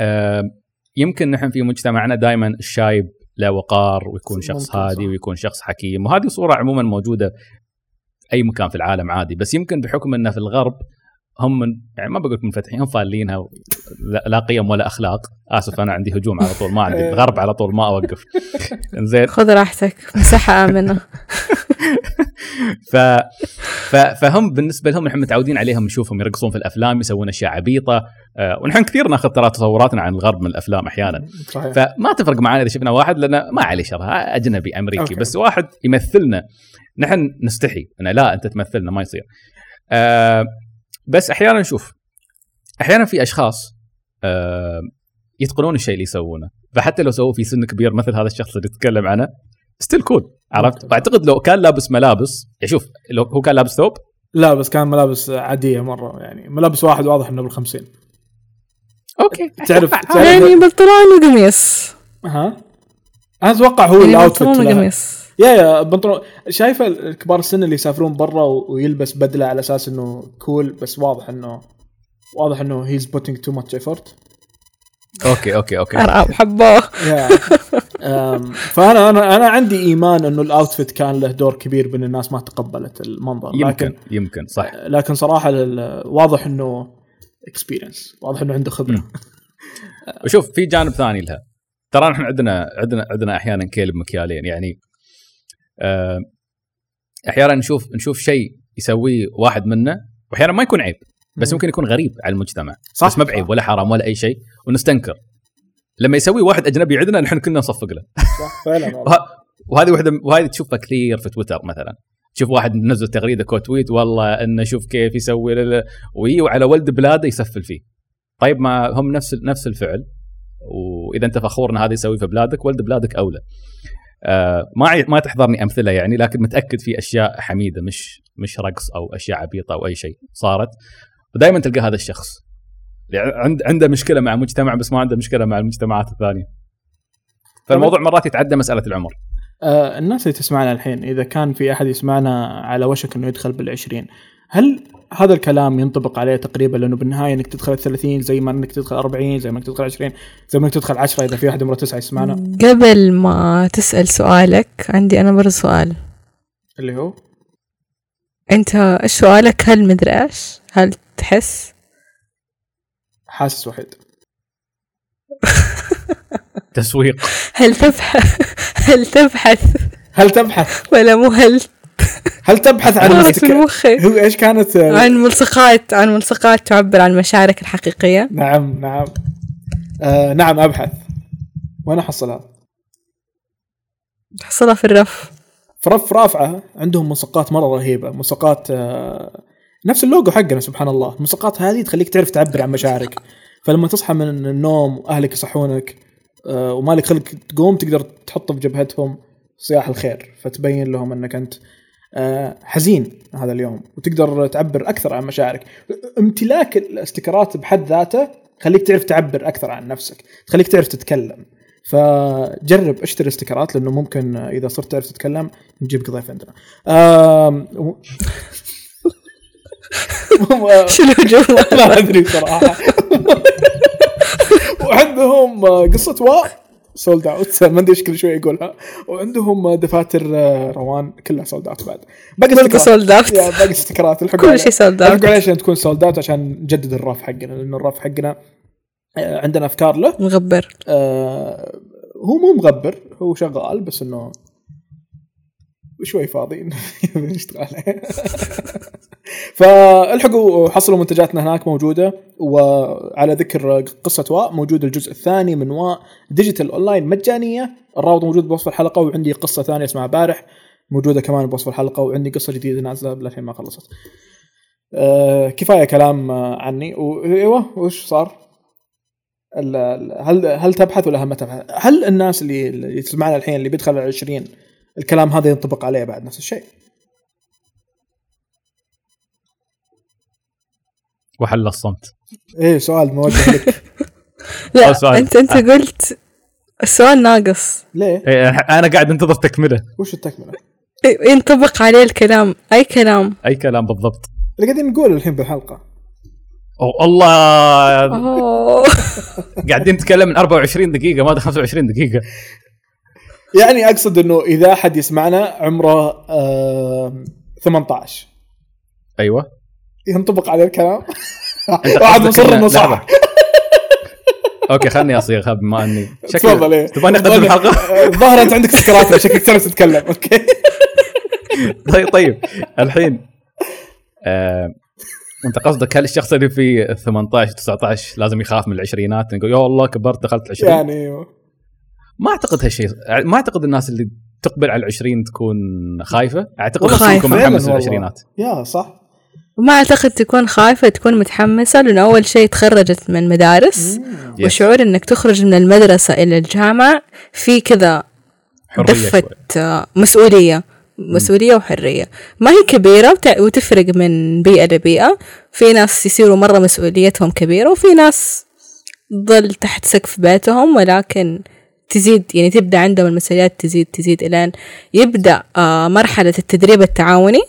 آه، يمكن نحن في مجتمعنا دائما الشايب له وقار ويكون شخص هادي. ويكون شخص حكيم. وهذه صورة عموما موجودة أي مكان في العالم عادي. بس يمكن بحكم إنه في الغرب هم من يعني ما بقول لك منفتحين هم فالينها لا, لا قيم ولا أخلاق. آسف أنا عندي هجوم على طول ما عندي. [LAUGHS] الغرب على طول ما أوقف. زين خذ راحتك مساحة آمنة. [LAUGHS] ف... ف... فهم بالنسبة لهم نحن متعودين عليهم نشوفهم يرقصون في الأفلام يسوون أشياء عبيطة. آه، ونحن كثير ناخذ ترى تصوراتنا عن الغرب من الأفلام أحيانا. صحيح. فما تفرق معنا إذا شفنا واحد لأن ما عليه شر أجنبي أمريكي. أوكي. بس واحد يمثلنا. نحن نستحي. انه لا أنت تمثلنا ما يصير. آه بس أحيانا نشوف أحيانا في أشخاص آه يتقنون الشيء اللي يسوونه. فحتى لو سووه في سن كبير مثل هذا الشخص اللي تتكلم عنه still cool عرفت؟ ممتاز. فأعتقد لو كان لابس ملابس يعني شوف لو هو كان لابس ثوب؟ لا بس كان ملابس عادية مرة يعني ملابس واحد واضح إنه بالخمسين. okay. تعرف تعرف يعني بنطلون وقميص. ها؟ أنا أتوقع هو يعني ال outfit. وقميص. يا يا بنطلون. شايفه الكبار السن اللي يسافرون برا ويلبس بدله على أساس إنه cool بس واضح إنه واضح إنه he's putting too much effort okay okay okay. أم، فأنا أنا أنا عندي إيمان إنه ال outfit كان له دور كبير بإن الناس ما تقبلت المنظر. يمكن لكن يمكن صح. لكن صراحة ال- واضح إنه experience واضح إنه عنده خبرة. وشوف في جانب ثاني لها. ترى نحن عندنا عندنا عندنا أحيانا كيل بمكيالين. يعني أحيانا نشوف نشوف شيء يسويه واحد منا وأحيانا ما يكون عيب بس مم. ممكن يكون غريب على المجتمع. صح، بس ما بعيب. ولا حرام ولا أي شيء ونستنكر. لما يسوي واحد أجنبي عندنا نحن كلنا نصفق له. [LAUGHS] صح فعلا وهذه واحدة وهذه تشوفها كثير في تويتر مثلا. تشوف واحد منزل تغريدة كو تويت والله انه شوف كيف يسوي لل- وي وعلى ولد بلاده يسفل فيه. طيب ما هم نفس نفس الفعل وإذا أنت فخور إن هذا يسوي في بلادك ولد بلادك أولى. آه ما ما تحضرني أمثلة يعني لكن متأكد في أشياء حميدة مش مش رقص أو أشياء عبيطة أو أي شيء صارت. ودائما تلقى هذا الشخص. يعني عند عنده مشكلة مع مجتمع بس ما عنده مشكلة مع المجتمعات الثانية. فالموضوع مرات يتعدى مسألة العمر. آه الناس اللي تسمعنا الحين إذا كان في أحد يسمعنا على وشك إنه يدخل بالعشرين هل هذا الكلام ينطبق عليه تقريبا لأنه بالنهاية إنك تدخل الثلاثين زي ما إنك تدخل 40 زي ما إنك تدخل 20 زي ما إنك تدخل 10 إذا في احد عمره تسعة يسمعنا قبل ما تسأل سؤالك عندي أنا برضه سؤال. اللي هو؟ أنت إيش سؤالك هل مدري إيش؟ هل تحس؟ حاسس وحيد تسويق. [LAUGHS] هل تبحث هل تبحث؟ هل تبحث؟ ولا مو هل [LAUGHS] هل تبحث عن [LAUGHS] مخي. هو إيش كانت عن ملصقات عن ملصقات تعبر عن مشاعرك الحقيقية. نعم نعم. آه نعم أبحث. وين احصلها؟ تحصلها في الرف. في رف رافعة. عندهم مسقات مرة رهيبة. مسقات آه، نفس اللوجو حقنا سبحان الله. المسقات هذه تخليك تعرف تعبر عن مشاعرك. فلما تصحى من النوم وأهلك يصحونك آه، ومالك خلق تقوم تقدر تحطه في جبهتهم صياح الخير. فتبين لهم إنك أنت حزين هذا اليوم وتقدر تعبر أكثر عن مشاعرك. امتلاك الاستيكرات بحد ذاته خليك تعرف تعبر أكثر عن نفسك تخليك تعرف تتكلم. فجرب اشتري استيكرات لأنه ممكن إذا صرت تعرف تتكلم نجيبك ضيف عندنا. آم، و- شو الهجوم ما أدري صراحة [LAUGHS] وعندهم قصة واء. sold out [LAUGHS] ما أدري إيش كل شوي يقولها. وعندهم دفاتر آه، روان كلها sold out بعد. باقي out. يا باقي ستيكرات الحقوا كل شيء out. الحقوا عليه عشان تكون sold out عشان نجدد الرف حقنا لأنه الرف حقنا آه، عندنا أفكار له. مغبر. آه، هو مو مغبر هو شغال بس إنه شوي فاضي. [LAUGHS] نشتغل. عليه [LAUGHS] فالحقوا حصلوا منتجاتنا هناك موجودة وعلى ذكر قصة واء موجود الجزء الثاني من واء digital online مجانية الرابط موجود بوصف الحلقة وعندي قصة ثانية اسمها بارح موجودة كمان بوصف الحلقة وعندي قصة جديدة نازلة للحين ما خلصت آه كفاية كلام عني وايوه وش صار؟ ال- ال- هل هل تبحث ولا هل ما تبحث؟ هل الناس اللي اللي تسمعنا الحين اللي بيدخل على 20 الكلام هذا ينطبق عليه بعد نفس الشيء؟ وحل الصمت. إيه سؤال موجه لك. [LAUGHS] لا سؤال. انت أنت قلت السؤال ناقص. ليه؟ إيه، أنا قاعد أنتظر تكملة. وش التكملة؟ ينطبق عليه الكلام. أي كلام؟ أي كلام بالضبط. اللي قاعدين نقول الحين بالحلقة. أو الله. [LAUGHS] قاعدين نتكلم من 24 دقيقة ما 25 دقيقة. يعني أقصد إنه إذا أحد يسمعنا عمره آه 18 أيوه. ينطبق عليه الكلام. [LAUGHS] واحد مصر إنه صح. okay خلني اصيغها بما إني تفضل إيه. تبغى نقدم الحلقة؟ [LAUGHS] الظاهر انت عندك سكرات شكلك تعرف تتكلم okay. [LAUGHS] طيب طيب. الحين آه، أنت قصدك هل الشخص اللي في 18 19 لازم يخاف من العشرينات؟ نقول يا الله كبرت دخلت العشرين. يعني أيوه. ما أعتقد هالشيء ما أعتقد الناس اللي تقبل على العشرين تكون خايفة. أعتقد خايفة. متحمس. للعشرينات. يا صح. ما أعتقد تكون خايفة تكون متحمسة لأنه أول شيء تخرجت من مدارس. يس. وشعور إنك تخرج من المدرسة إلى الجامعة في كذا دفة شوي. مسؤولية. مسؤولية وحرية. ما هي كبيرة وتع- وتفرق من بيئة لبيئة. في ناس يصيروا مرة مسؤوليتهم كبيرة وفي ناس ظل تحت سقف بيتهم ولكن تزيد يعني تبدأ عندهم المسؤوليات تزيد تزيد إلين يبدأ آه، مرحلة التدريب التعاوني.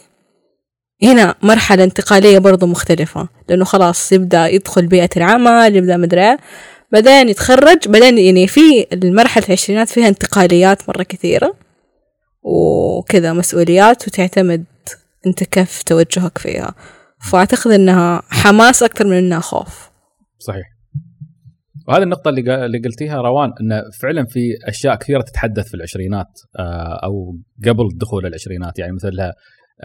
هنا مرحلة انتقالية برضو مختلفة لأنه خلاص يبدأ يدخل بيئة العمل يبدأ مدري إيه. بعدين يتخرج بعدين يعني في المرحلة العشرينات فيها انتقاليات مرة كثيرة وكذا مسؤوليات وتعتمد أنت كيف توجهك فيها فأعتقد إنها حماس أكثر من إنها خوف صحيح وهذه النقطة اللي قلتيها روان انه فعلا في أشياء كثيرة تتحدث في العشرينات آه، أو قبل دخول العشرينات يعني مثل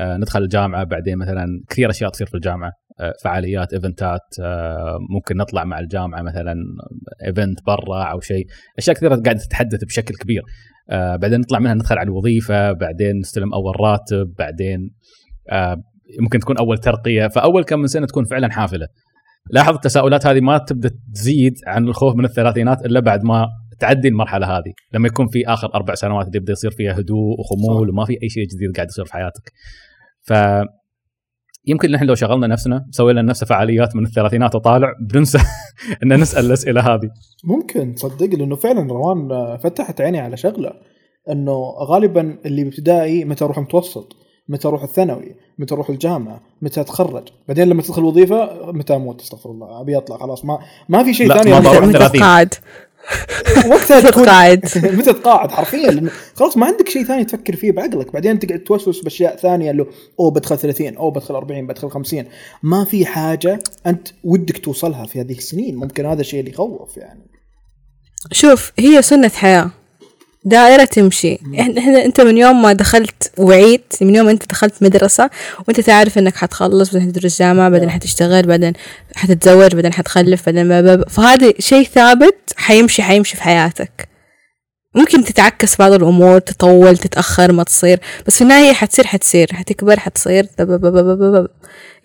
ندخل الجامعة بعدين مثلا كثير أشياء تصير في الجامعة آه، فعاليات إيفنتات آه، ممكن نطلع مع الجامعة مثلا event برا أو شيء أشياء كثيرة قاعدة تتحدث بشكل كبير. آه، بعدين نطلع منها ندخل على الوظيفة بعدين نستلم أول راتب بعدين آه، ممكن تكون أول ترقية فأول كم من سنة تكون فعلا حافلة. لاحظ التساؤلات هذه ما تبدأ تزيد عن الخوف من الثلاثينات إلا بعد ما تعدي المرحلة هذه. لما يكون في آخر أربع سنوات اللي يبدأ يصير فيها هدوء وخمول وما في أي شيء جديد قاعد يصير في حياتك. ف يمكن نحن لو شغلنا نفسنا سوينا لنا نفسنا فعاليات من الثلاثينات وطالع بننسى [LAUGHS] إن نسأل الأسئلة هذه. ممكن تصدق لأنه فعلا روان فتحت عيني على شغلة. إنه غالبا اللي بابتدائي متى أروح متوسط متى أروح الثانوي متى أروح الجامعة متى أتخرج. بعدين لما تدخل وظيفه متى أموت؟ استغفر الله أبي أطلع خلاص ما ما في شيء ثاني. ما أنا [LAUGHS] بروح أعمله. متى 30. وقتها تكون تقاعد متى تقاعد حرفيا. لأنه خلاص ما عندك شيء ثاني تفكر فيه بعقلك. بعدين تقعد توسوس بأشياء ثانية اللي أوه بدخل 30 أوه بدخل 40 بدخل 50 ما في حاجة أنت ودك توصلها في هذه السنين. ممكن هذا الشيء اللي يخوف يعني. شوف هي سنة حياة. دائرة تمشي إحنا أنت من يوم ما دخلت وعيت من يوم أنت دخلت مدرسة وأنت تعرف إنك حتخلص بعدين حتدرس جامعة بعدين حتشتغل بعدين حتتزوج بعدين حتخلف بعدين با- با- با. فهذا شيء ثابت حيمشي حيمشي في حياتك ممكن تتعكس بعض الأمور تطول تتأخر ما تصير بس في النهاية حتصير حتصير حتكبر حتصير.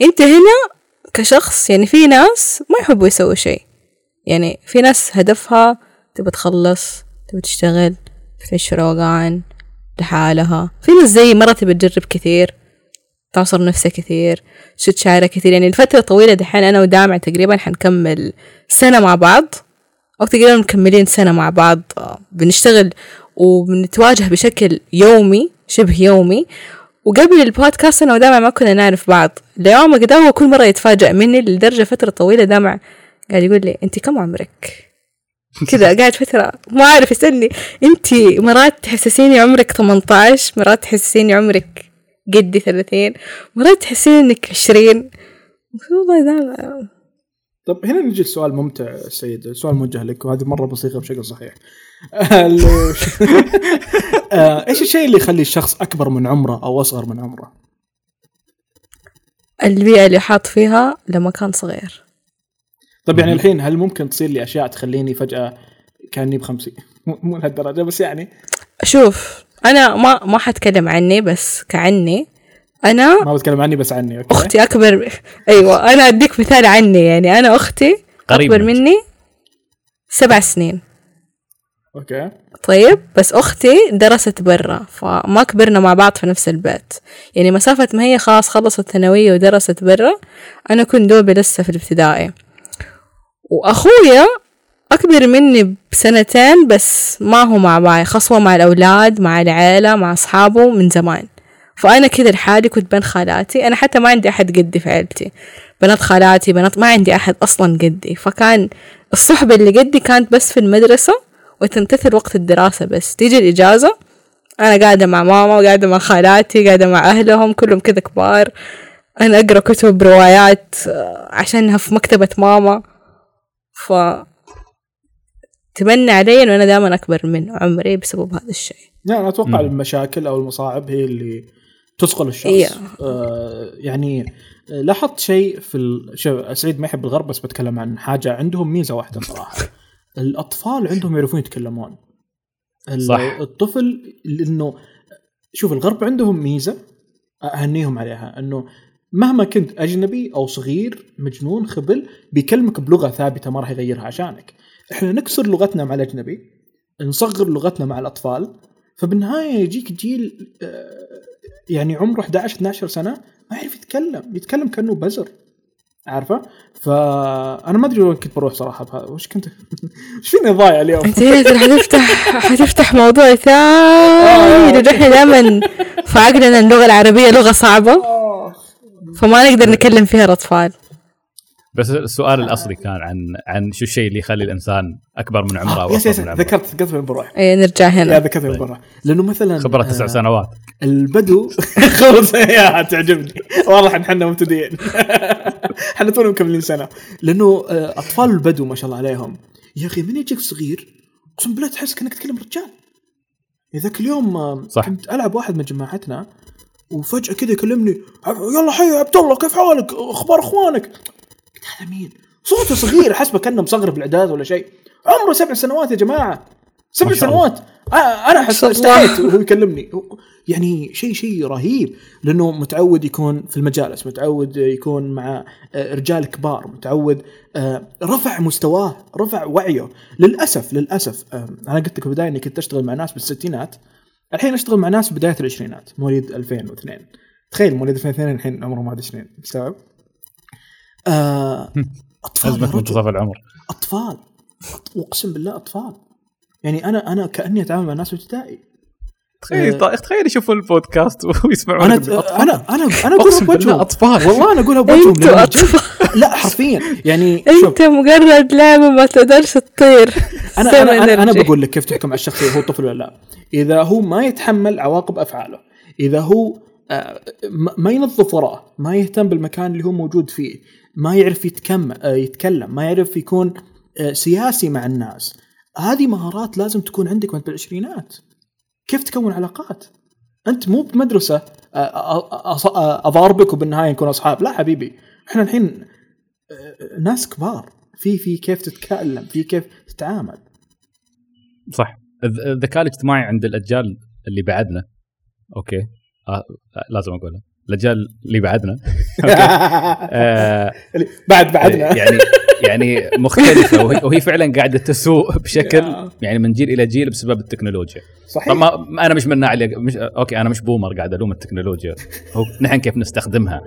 أنت هنا كشخص يعني في ناس ما يحبوا يسووا شيء يعني في ناس هدفها تبى تخلص تبى تشتغل في روقان لحالها. في ناس زي مرة تبى تجرب كثير تعصر نفسها كثير شعرها كثير. يعني لفترة طويلة دحين أنا ودامع تقريبا حنكمل سنة مع بعض أو تقريبا مكملين سنة مع بعض. بنشتغل وبنتواجه بشكل يومي شبه يومي. وقبل البودكاست أنا ودامع ما كنا نعرف بعض. ليوم قد هو كل مرة يتفاجأ مني لدرجة فترة طويلة دامع قاعد يقول لي أنت كم عمرك؟ كذا قاعد فترة ما أعرف يسألني أنت مرات تحسسيني عمرك 18 مرات تحسسيني عمرك قدي 30 مرات تحسين إنك 20 والله ده طب هنا نجي لسؤال ممتع سيد سؤال موجه لك وهذه مرة بصيغه بشكل صحيح. [LAUGHS] آه، إيش الشيء اللي يخلي الشخص أكبر من عمره أو أصغر من عمره؟ البيئة اللي حاط فيها لما كان صغير. طب يعني الحين هل ممكن تصير لي أشياء تخليني فجأة كأني بخمسين؟ [LAUGHS] مو مو لهالدرجة بس يعني شوف أنا ما ما حتكلم عني بس يعني. أنا ما بتكلم عني بس عني okay. أختي أكبر أيوة أنا أديك مثال عني. يعني أنا أختي قريب أكبر منك. مني سبع سنين. okay. طيب بس أختي درست برا فما كبرنا مع بعض في نفس البيت. يعني مسافة ما هي خلاص خلصت ثانوية ودرست برا أنا كنت دوبي لسه في الابتدائي. وأخويا أكبر مني بسنتين بس ما هو مع بعض خصوة مع الأولاد مع العيلة مع أصحابه من زمان. فأنا كذا لحالي كنت بين خالاتي أنا حتى ما عندي أحد قدي في عيلتي. بنات خالاتي بنات ما عندي أحد أصلا قدي. فكان الصحبة اللي قدي كانت بس في المدرسة وتمتثل وقت الدراسة بس. تيجي الإجازة أنا قاعدة مع ماما وقاعدة مع خالاتي قاعدة مع أهلهم كلهم كذا كبار. أنا أقرأ كتب روايات آه، عشانها في مكتبة ماما. ف تمنى علي إنه أنا دائما أكبر من عمري بسبب هذا الشيء يعني أنا أتوقع مم. المشاكل أو المصاعب هي اللي تثقل الشخص إيه. آه يعني آه، لاحظت شيء في ال... سعيد ما يحب الغرب بس بتكلم عن حاجة عندهم ميزة واحدة صراحة [LAUGHS] الأطفال عندهم يعرفون يتكلمون ال- صح. الطفل لأنه شوف الغرب عندهم ميزة أهنيهم عليها إنه مهما كنت أجنبي أو صغير مجنون خبل بيكلمك بلغة ثابتة ما راح يغيرها عشانك. إحنا نكسر لغتنا مع الأجنبي نصغر لغتنا مع الأطفال فبالنهاية يجيك جيل آه، يعني عمره 11 12 سنة ما يعرف يتكلم يتكلم كأنه بزر. عارفة؟ فأنا ما أدري وين كنت بروح صراحة. بهذا وش كنت؟ [LAUGHS] وش فيني ضايع اليوم؟ أنت ترى حتفتح حتفتح موضوع ثاني. إحنا دائما في عقلنا اللغة العربية لغة صعبة. فما نقدر نكلم فيها الأطفال بس السؤال الأصلي كان عن عن شو الشيء اللي يخلي الإنسان أكبر من عمره أو يس يس ذكرت ذكرت وين بروح إيه نرجع يا هنا ذكرت وين بروح لأنه مثلا خبرة تسع آه، سنوات. البدو [LAUGHS] خلص يا تعجبني. واضح إن إحنا مبتدئين. [LAUGHS] إحنا تونا مكملين سنة. لأنه آه، أطفال البدو ما شاء الله عليهم. يا أخي من يجيك صغير أقسم بالله تحس كأنك تكلم رجال؟ ذاك اليوم آه، صح. كنت ألعب واحد من جماعتنا. وفجأة كذا يكلمني "عب- يلا حي يا عبد الله كيف حالك؟ أخبار إخوانك؟ قلت هذا مين؟ صوته صغير حسبه كأنه مصغر بالإعداد ولا شيء. عمره سبع سنوات يا جماعة سبع. سنوات. آه، أنا. استحيت وهو يكلمني. يعني شيء شيء رهيب لأنه متعود يكون في المجالس متعود يكون مع آه، رجال كبار متعود آه، رفع مستواه رفع وعيه. للأسف للأسف آه، أنا قلت لك في البداية إني كنت أشتغل مع ناس بالستينات الحين أشتغل مع ناس بداية العشرينات مواليد 2002 تخيل مواليد 2002 الحين عمرهم 21 مستوعب؟ آه أطفال يا ازمه رجل. منتصف العمر. أطفال. أقسم بالله أطفال. يعني أنا أنا كأني أتعامل مع ناس ابتدائي تخيل تخيل يشوفوا البودكاست [LAUGHS] ويسمعون أنا أنا أنا أنا أقولها بوجههم. أطفال. والله أنا أقولها بوجههم لا حرفيا. يعني أنت مجرد لعبة ما تقدرش تطير. [LAUGHS] أنا أنا أنا, أنا. بقول لك كيف تحكم على الشخص إذا هو طفل ولا لا. إذا هو ما يتحمل عواقب أفعاله. إذا هو آه، ما- ما ينظف وراه. ما يهتم بالمكان اللي هو موجود فيه. ما يعرف يتكم آه، يتكلم. ما يعرف يكون آه، سياسي مع الناس. هذه مهارات لازم تكون عندك وانت بالعشرينات. كيف تكون علاقات؟ أنت مو بمدرسة اضاربك وبالنهايه نكون أصحاب. لا حبيبي إحنا الحين ناس كبار. في في كيف تتكلم في كيف تتعامل. صح. الذ- الذكاء الاجتماعي عند الأجيال اللي بعدنا. أوكي. آه لازم أقولها. الاجيال اللي بعدنا. [LAUGHS] [LAUGHS] آه بعد بعدنا. يعني يعني مختلفة وهي, وهي فعلا قاعدة تسوء بشكل يا. يعني من جيل إلى جيل بسبب التكنولوجيا. صحيح. طبعا أنا مش من اللي مش أوكي أنا مش بومر قاعد ألوم التكنولوجيا. هو نحن كيف نستخدمها؟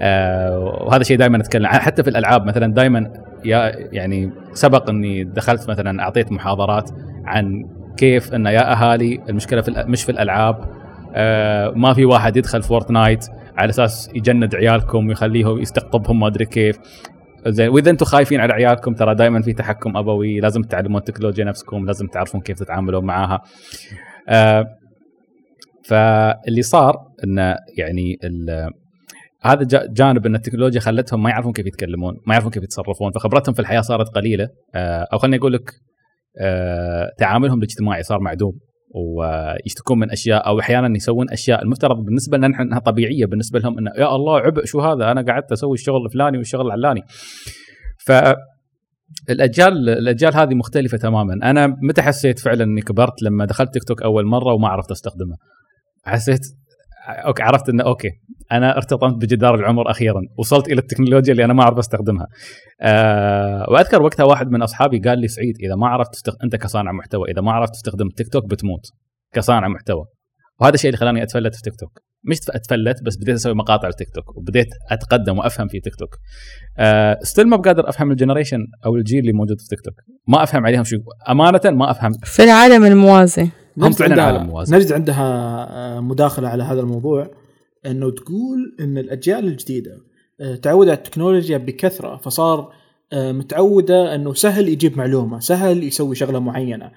آه وهذا شيء دائما أتكلم حتى في الألعاب مثلا دائما يا يعني سبق إني دخلت مثلا أعطيت محاضرات عن كيف إن يا أهالي المشكلة في مش في الألعاب آه ما في واحد يدخل فورتنايت على أساس يجند عيالكم ويخليهم يستقطبهم ما أدري كيف. زين وإذا أنتم خايفين على عيالكم ترى دائما في تحكم أبوي. لازم تتعلمون التكنولوجيا نفسكم لازم تعرفون كيف تتعاملون معاها. آه فاللي صار انه يعني هذا جا- جانب إن التكنولوجيا خلتهم ما يعرفون كيف يتكلمون ما يعرفون كيف يتصرفون. فخبرتهم في الحياة صارت قليلة. آه، أو خليني أقول لك آه، تعاملهم الاجتماعي صار معدوم. ويشتكون من أشياء أو أحيانا يسوون أشياء المفترض بالنسبة لنا نحن إنها طبيعية بالنسبة لهم إنه يا الله عبء شو هذا؟ أنا قعدت أسوي الشغل الفلاني والشغل العلاني. ف الاجيال الأجيال هذه مختلفة تماما. أنا متى حسيت فعلا إني كبرت لما دخلت تيك توك أول مرة وما عرفت أستخدمه؟ حسيت okay عرفت إنه okay. أنا ارتطمت بجدار العمر أخيرا. وصلت إلى التكنولوجيا اللي أنا ما أعرف أستخدمها. أه وأذكر وقتها واحد من أصحابي قال لي سعيد إذا ما عرفت تستخ... أنت كصانع محتوى إذا ما عرفت تستخدم تيك توك بتموت. كصانع محتوى. وهذا الشيء اللي خلاني أتفلت في تيك توك. مش أتفلت بس بديت أسوي مقاطع في تيك توك وبديت أتقدم وأفهم في تيك توك. أه still ما بقادر أفهم ال generation أو الجيل اللي موجود في تيك توك. ما أفهم عليهم شيء أمانة ما أفهم. في العالم الموازي. هم نجد فعلاً عندها عالم موازي. نجد عندها آه، مداخلة على هذا الموضوع إنه تقول إن الأجيال الجديدة آه، تعود على التكنولوجيا بكثرة فصار آه، متعودة إنه سهل يجيب معلومة، سهل يسوي شغلة معينة.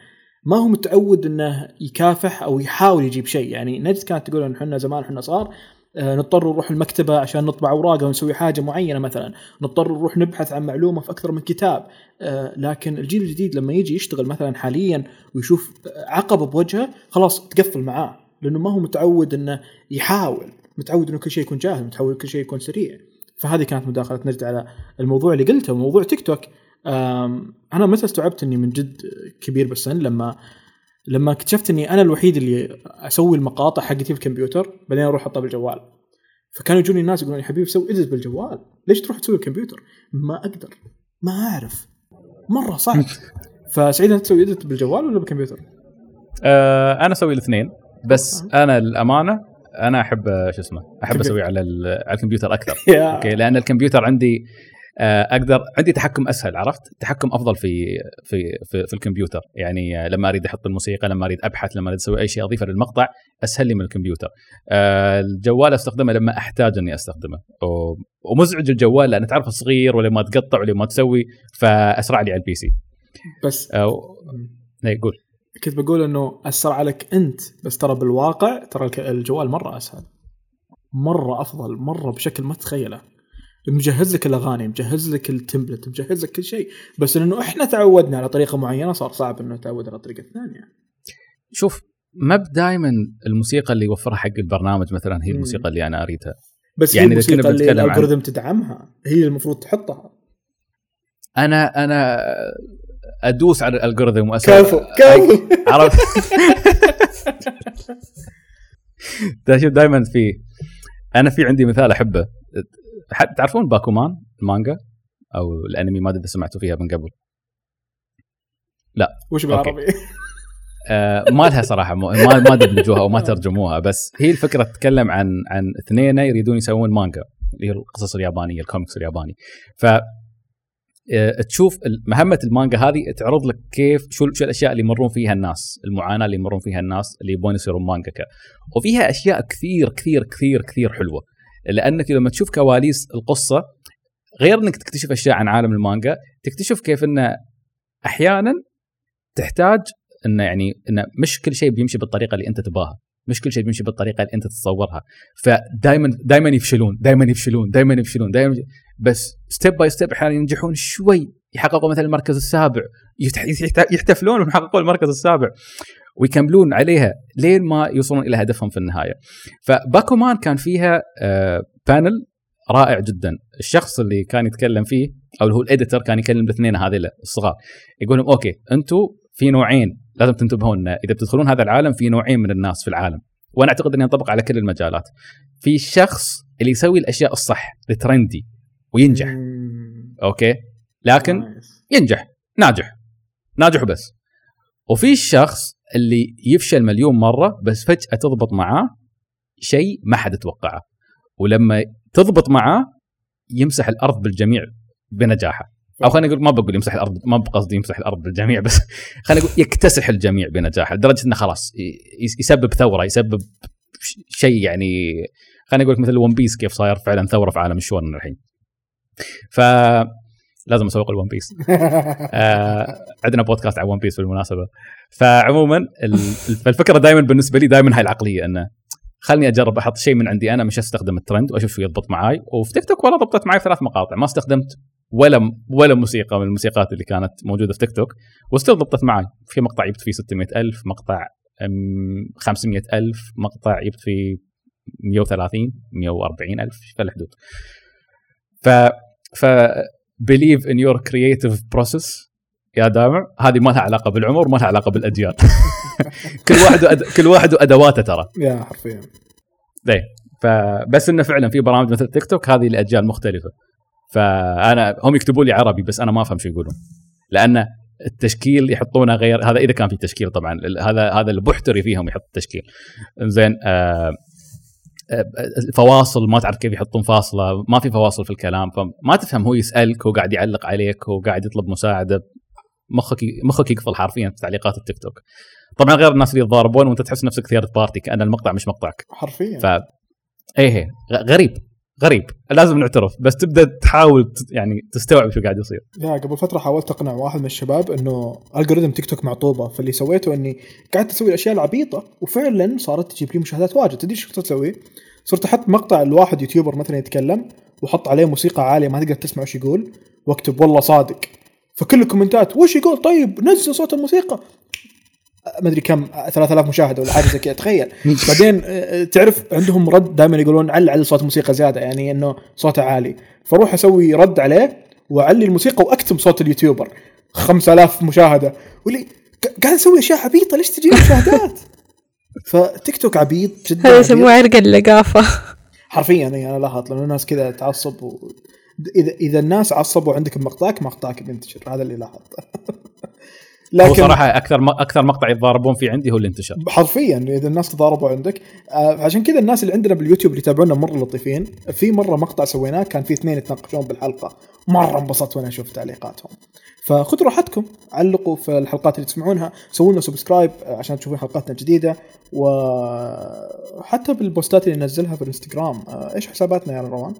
ما هو متعود إنه يكافح أو يحاول يجيب شيء، يعني نجد كانت تقول إن إحنا زمان إحنا صغار آه، نضطر نروح المكتبة عشان نطبع اوراق أو نسوي حاجة معينة مثلا، نضطر نروح نبحث عن معلومة في أكثر من كتاب، آه، لكن الجيل الجديد لما يجي يشتغل مثلا حاليا ويشوف عقبه بوجهه خلاص تقفل معاه لأنه ما هو متعود إنه يحاول. متعود إنه كل شيء يكون جاهز متعود كل شيء يكون سريع. فهذه كانت مداخلة نجد على الموضوع اللي قلته موضوع تيك توك. أنا متى استوعبت إني من جد كبير بالسن لما لما اكتشفت إني أنا الوحيد اللي أسوي المقاطع حقتي في الكمبيوتر بعدين أروح احطها بالجوال فكانوا يجوني الناس يقولون يا حبيبي سوي ادز بالجوال. ليش تروح تسوي الكمبيوتر؟ ما أقدر. ما أعرف. مرة صعب. فسعيد أنت تسوي edits بالجوال ولا بالكمبيوتر؟ أه أنا أسوي الاثنين. بس أنا الأمانة أنا أحب آه، شو اسمه أحب. أسوي على على الكمبيوتر أكثر. [LAUGHS] okay؟ لأن الكمبيوتر عندي آه، أقدر عندي تحكم أسهل عرفت؟ تحكم أفضل في في في, في الكمبيوتر. يعني آه، لما أريد أحط الموسيقى لما أريد أبحث لما أريد أسوي أي شيء أضيفه للمقطع أسهل لي من الكمبيوتر. آه، الجوال أستخدمه لما أحتاج أني أستخدمه. ومزعج الجوال لأن تعرف صغير ولا ما تقطع ولا ما تسوي فأسرع لي على ال PC. بس آه، إيه، قول. كنت بقول إنه أسرع عليك أنت بس ترى بالواقع ترى الجوال مرة أسهل. مرة أفضل مرة بشكل ما تتخيله. مجهز لك الأغاني مجهز لك ال template مجهز لك كل شيء. بس لأنه إحنا تعودنا على طريقة معينة صار صعب إنه نتعود على الطريقة الثانية شوف ما دائما الموسيقى اللي يوفرها حق البرنامج مثلا هي. الموسيقى اللي أنا أريدها. بس يعني كنا الموسيقى اللي بنتكلم عن- تدعمها. هي المفروض تحطها. أنا أنا أدوس على ال algorithm واسوي كفو كفو. عرفت؟ [LAUGHS] [LAUGHS] دائما في أنا في عندي مثال أحبه. تعرفون باكومان المانجا؟ أو الأنمي ما أدري إذا سمعتوا فيها من قبل. وش بالعربي؟ [LAUGHS] آه ما لها صراحة ما ما دبلجوها أو ما [LAUGHS] ترجموها بس هي الفكرة تتكلم عن عن اثنين يريدون يسوون مانجا اللي هي القصص اليابانية الكوميكس الياباني. ف آه، تشوف مهمة المانجا هذه تعرض لك كيف شو شو الأشياء اللي يمرون فيها الناس المعاناة اللي يمرون فيها الناس اللي يبون يصيرون مانجاكا وفيها أشياء كثير كثير كثير كثير حلوة. لأنك لما تشوف كواليس القصة غير إنك تكتشف أشياء عن عالم المانجا تكتشف كيف إنه أحيانا تحتاج إنه يعني إنه مش كل شيء بيمشي بالطريقة اللي أنت تباها مش كل شيء بيمشي بالطريقة اللي أنت تتصورها. فدائما دائما يفشلون دائما يفشلون دائما يفشلون دائما بس step by step أحيانا ينجحون شوي يحققوا مثلا المركز السابع يحتفلون ويحققون المركز السابع. ويكملون عليها لين ما يوصلون إلى هدفهم في النهاية. فباكومان كان فيها آه panel رائع جدا. الشخص اللي كان يتكلم فيه أو اللي هو ال editor كان يكلم الاثنين هذيلا الصغار. يقول لهم okay أنتم في نوعين لازم تنتبهون. إذا بتدخلون هذا العالم في نوعين من الناس في العالم. وأنا أعتقد انه ينطبق على كل المجالات. في الشخص اللي يسوي الأشياء الصح الترندي وينجح. أوكي؟ لكن. ينجح. ناجح. ناجح وبس. وفي الشخص اللي يفشل مليون مرة بس فجأة تضبط معاه شيء ما حد توقعه ولما تضبط معاه يمسح الأرض بالجميع بنجاحه. أو خلينا نقول ما بقول يمسح الأرض ما بقصدي يمسح الأرض بالجميع بس [LAUGHS] خلينا نقول يكتسح الجميع بنجاحه لدرجة إنه خلاص يسبب ثورة يسبب شيء يعني خلينا نقول مثل One Piece كيف صاير فعلا ثورة في عالم الشونن الحين. ف لازم أسوق ال One Piece [LAUGHS] آه عندنا بودكاست عن One Piece بالمناسبة. فعموما ال- فالفكرة دائما بالنسبة لي دائما هاي العقلية إنه خلني أجرب أحط شيء من عندي أنا مش أستخدم الترند وأشوف شو يضبط معاي. وفي تيك توك والله ضبطت معي ثلاث مقاطع ما استخدمت ولا ولا موسيقى من الموسيقات اللي كانت موجودة في تيك توك وستيل ضبطت معي في مقطع جبت فيه 600000 مقطع 500000 مقطع جبت فيه 130 140000 في الحدود. ف ف believe in your creative process. يا دامع هذه ما لها علاقة بالعمر ما لها علاقة بالاجيال [LAUGHS] كل واحد وأد... كل واحد وأدواته ترى. يا حرفيا. إيه فبس إنه فعلا في برامج مثل تيك توك هذه لأجيال مختلفة. فأنا هم يكتبوا لي عربي بس أنا ما أفهم شو يقولون. لأن التشكيل يحطونه غير هذا إذا كان في تشكيل طبعا هذا هذا البحتري فيهم يحط التشكيل زين آه الفواصل ما تعرف كيف يحطون فاصلة ما في فواصل في الكلام فما تفهم هو يسألك هو قاعد يعلق عليك هو قاعد يطلب مساعدة. مخك مخك يقفل حرفيا في تعليقات التيك توك. طبعا غير الناس اللي يتضاربون وانت تحس نفسك third party كان المقطع مش مقطعك. حرفيا. ف إيه غريب. غريب. لازم نعترف بس تبدأ تحاول يعني تستوعب شو قاعد يصير. لا قبل فترة حاولت أقنع واحد من الشباب إنه algorithm تيك توك معطوبة فاللي سويته إني قعدت أسوي الأشياء العبيطة وفعلا صارت تجيب لي مشاهدات واجد. تدري شو صرت أسوي؟ صرت أحط مقطع الواحد YouTuber مثلا يتكلم وأحط عليه موسيقى عالية ما تقدر تسمع وش يقول وأكتب والله صادق. فكل الكومنتات وش يقول؟ طيب نزل صوت الموسيقى. ما أدري كم 3000 مشاهده ولا حاجة زي كذا تخيل. [LAUGHS] بعدين آه، تعرف عندهم رد دائما يقولون علي على صوت الموسيقى زيادة يعني إنه صوته عالي. فاروح أسوي رد عليه وأعلي الموسيقى وأكتم صوت اليوتيوبر. 5000 مشاهدة. واللي قاعد أسوي أشياء عبيطة ليش تجيب مشاهدات؟ [LAUGHS] فتيك توك عبيط جدا هذا يسموه عرق اللقافة. حرفيا يعني أنا لاحظت لأنه الناس كذا تعصب و... إذا إذا الناس عصبوا عندك بمقطعك مقطعك بينتشر هذا اللي لاحظته. [LAUGHS] لكن هو صراحة أكثر. أكثر مقطع يتضاربون فيه عندي هو اللي انتشر حرفيا إذا الناس تضاربوا عندك. آه عشان كذا الناس اللي عندنا باليوتيوب اللي يتابعونا مرة لطيفين. في مرة مقطع سويناه كان في اثنين يتناقشون بالحلقة. مرة انبسطت وأنا أشوف تعليقاتهم. فخذوا راحتكم علقوا في الحلقات اللي تسمعونها سووا لنا subscribe عشان تشوفون حلقاتنا الجديده وحتى بالبوستات اللي ننزلها في الانستغرام آه إيش حساباتنا يا روان؟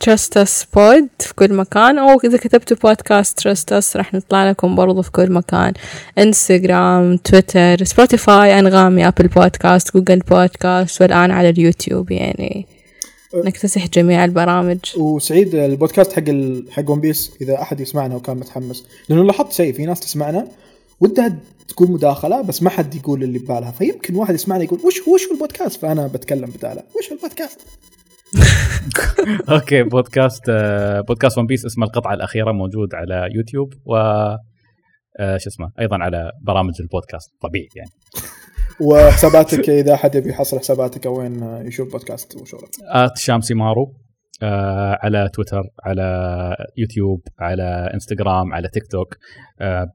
Trust Us Pod في كل مكان. أو إذا كتبتوا بودكاست Trust Us راح نطلع لكم برضو في كل مكان. انستغرام تويتر سبوتيفاي أنغامي Apple Podcast Google Podcast والآن على اليوتيوب يعني. نكتسح جميع البرامج. وسعيد البودكاست حق ال... حق One Piece إذا أحد يسمعنا وكان متحمس. لأنه لاحظت شيء في ناس تسمعنا ودها تقول مداخلة بس ما حد يقول اللي ببالها. فيمكن واحد يسمعنا يقول وش وش هو البودكاست؟ فأنا بتكلم بداله وش البودكاست؟ [LAUGHS] okay بودكاست بودكاست One Piece اسمه القطعة الأخيرة موجود على يوتيوب و شو اسمه أيضا على برامج البودكاست طبيعي يعني. وحساباتك إذا أحد يبي يحصل حساباتك وين يشوف بودكاست وشغلك. at شامسي مارو آه على تويتر على يوتيوب على إنستغرام على تيك توك آه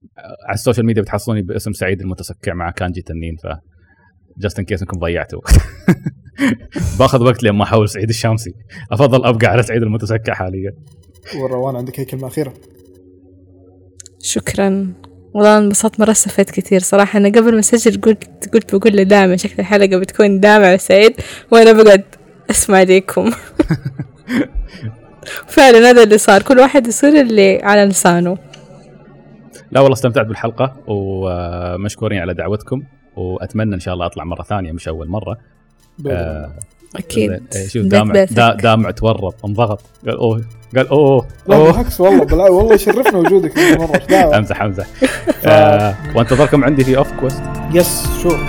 على ال social media بتحصلوني باسم سعيد المتسكع مع كانجي تنين ف جاست ان كيس انكم ضيعتوا. [LAUGHS] باخذ وقت لين ما احول سعيد الشامسي. أفضل أبقى على سعيد المتسكع حاليا. وروان عندك أي كلمة أخيرة؟ شكرا. والله انبسطت مرة استفدت كثير صراحة. أنا قبل ما أسجل قلت قلت بقول لدامع شكل الحلقة بتكون دامع وسعيد وأنا بقعد أسمع ليكم. [LAUGHS] فعلا هذا اللي صار. كل واحد يصير اللي على لسانه. لا والله استمتعت بالحلقة ومشكورين على دعوتكم. وأتمنى إن شاء الله أطلع مرة ثانية مش أول مرة. آه أكيد. شوف دامع دا دامع تورط انضغط. قال أوه قال أوه لا بالعكس والله بالعكس والله يشرفنا وجودك مره أمزح أمزح. [LAUGHS] آه وانتظركم عندي في Off Quest yes sure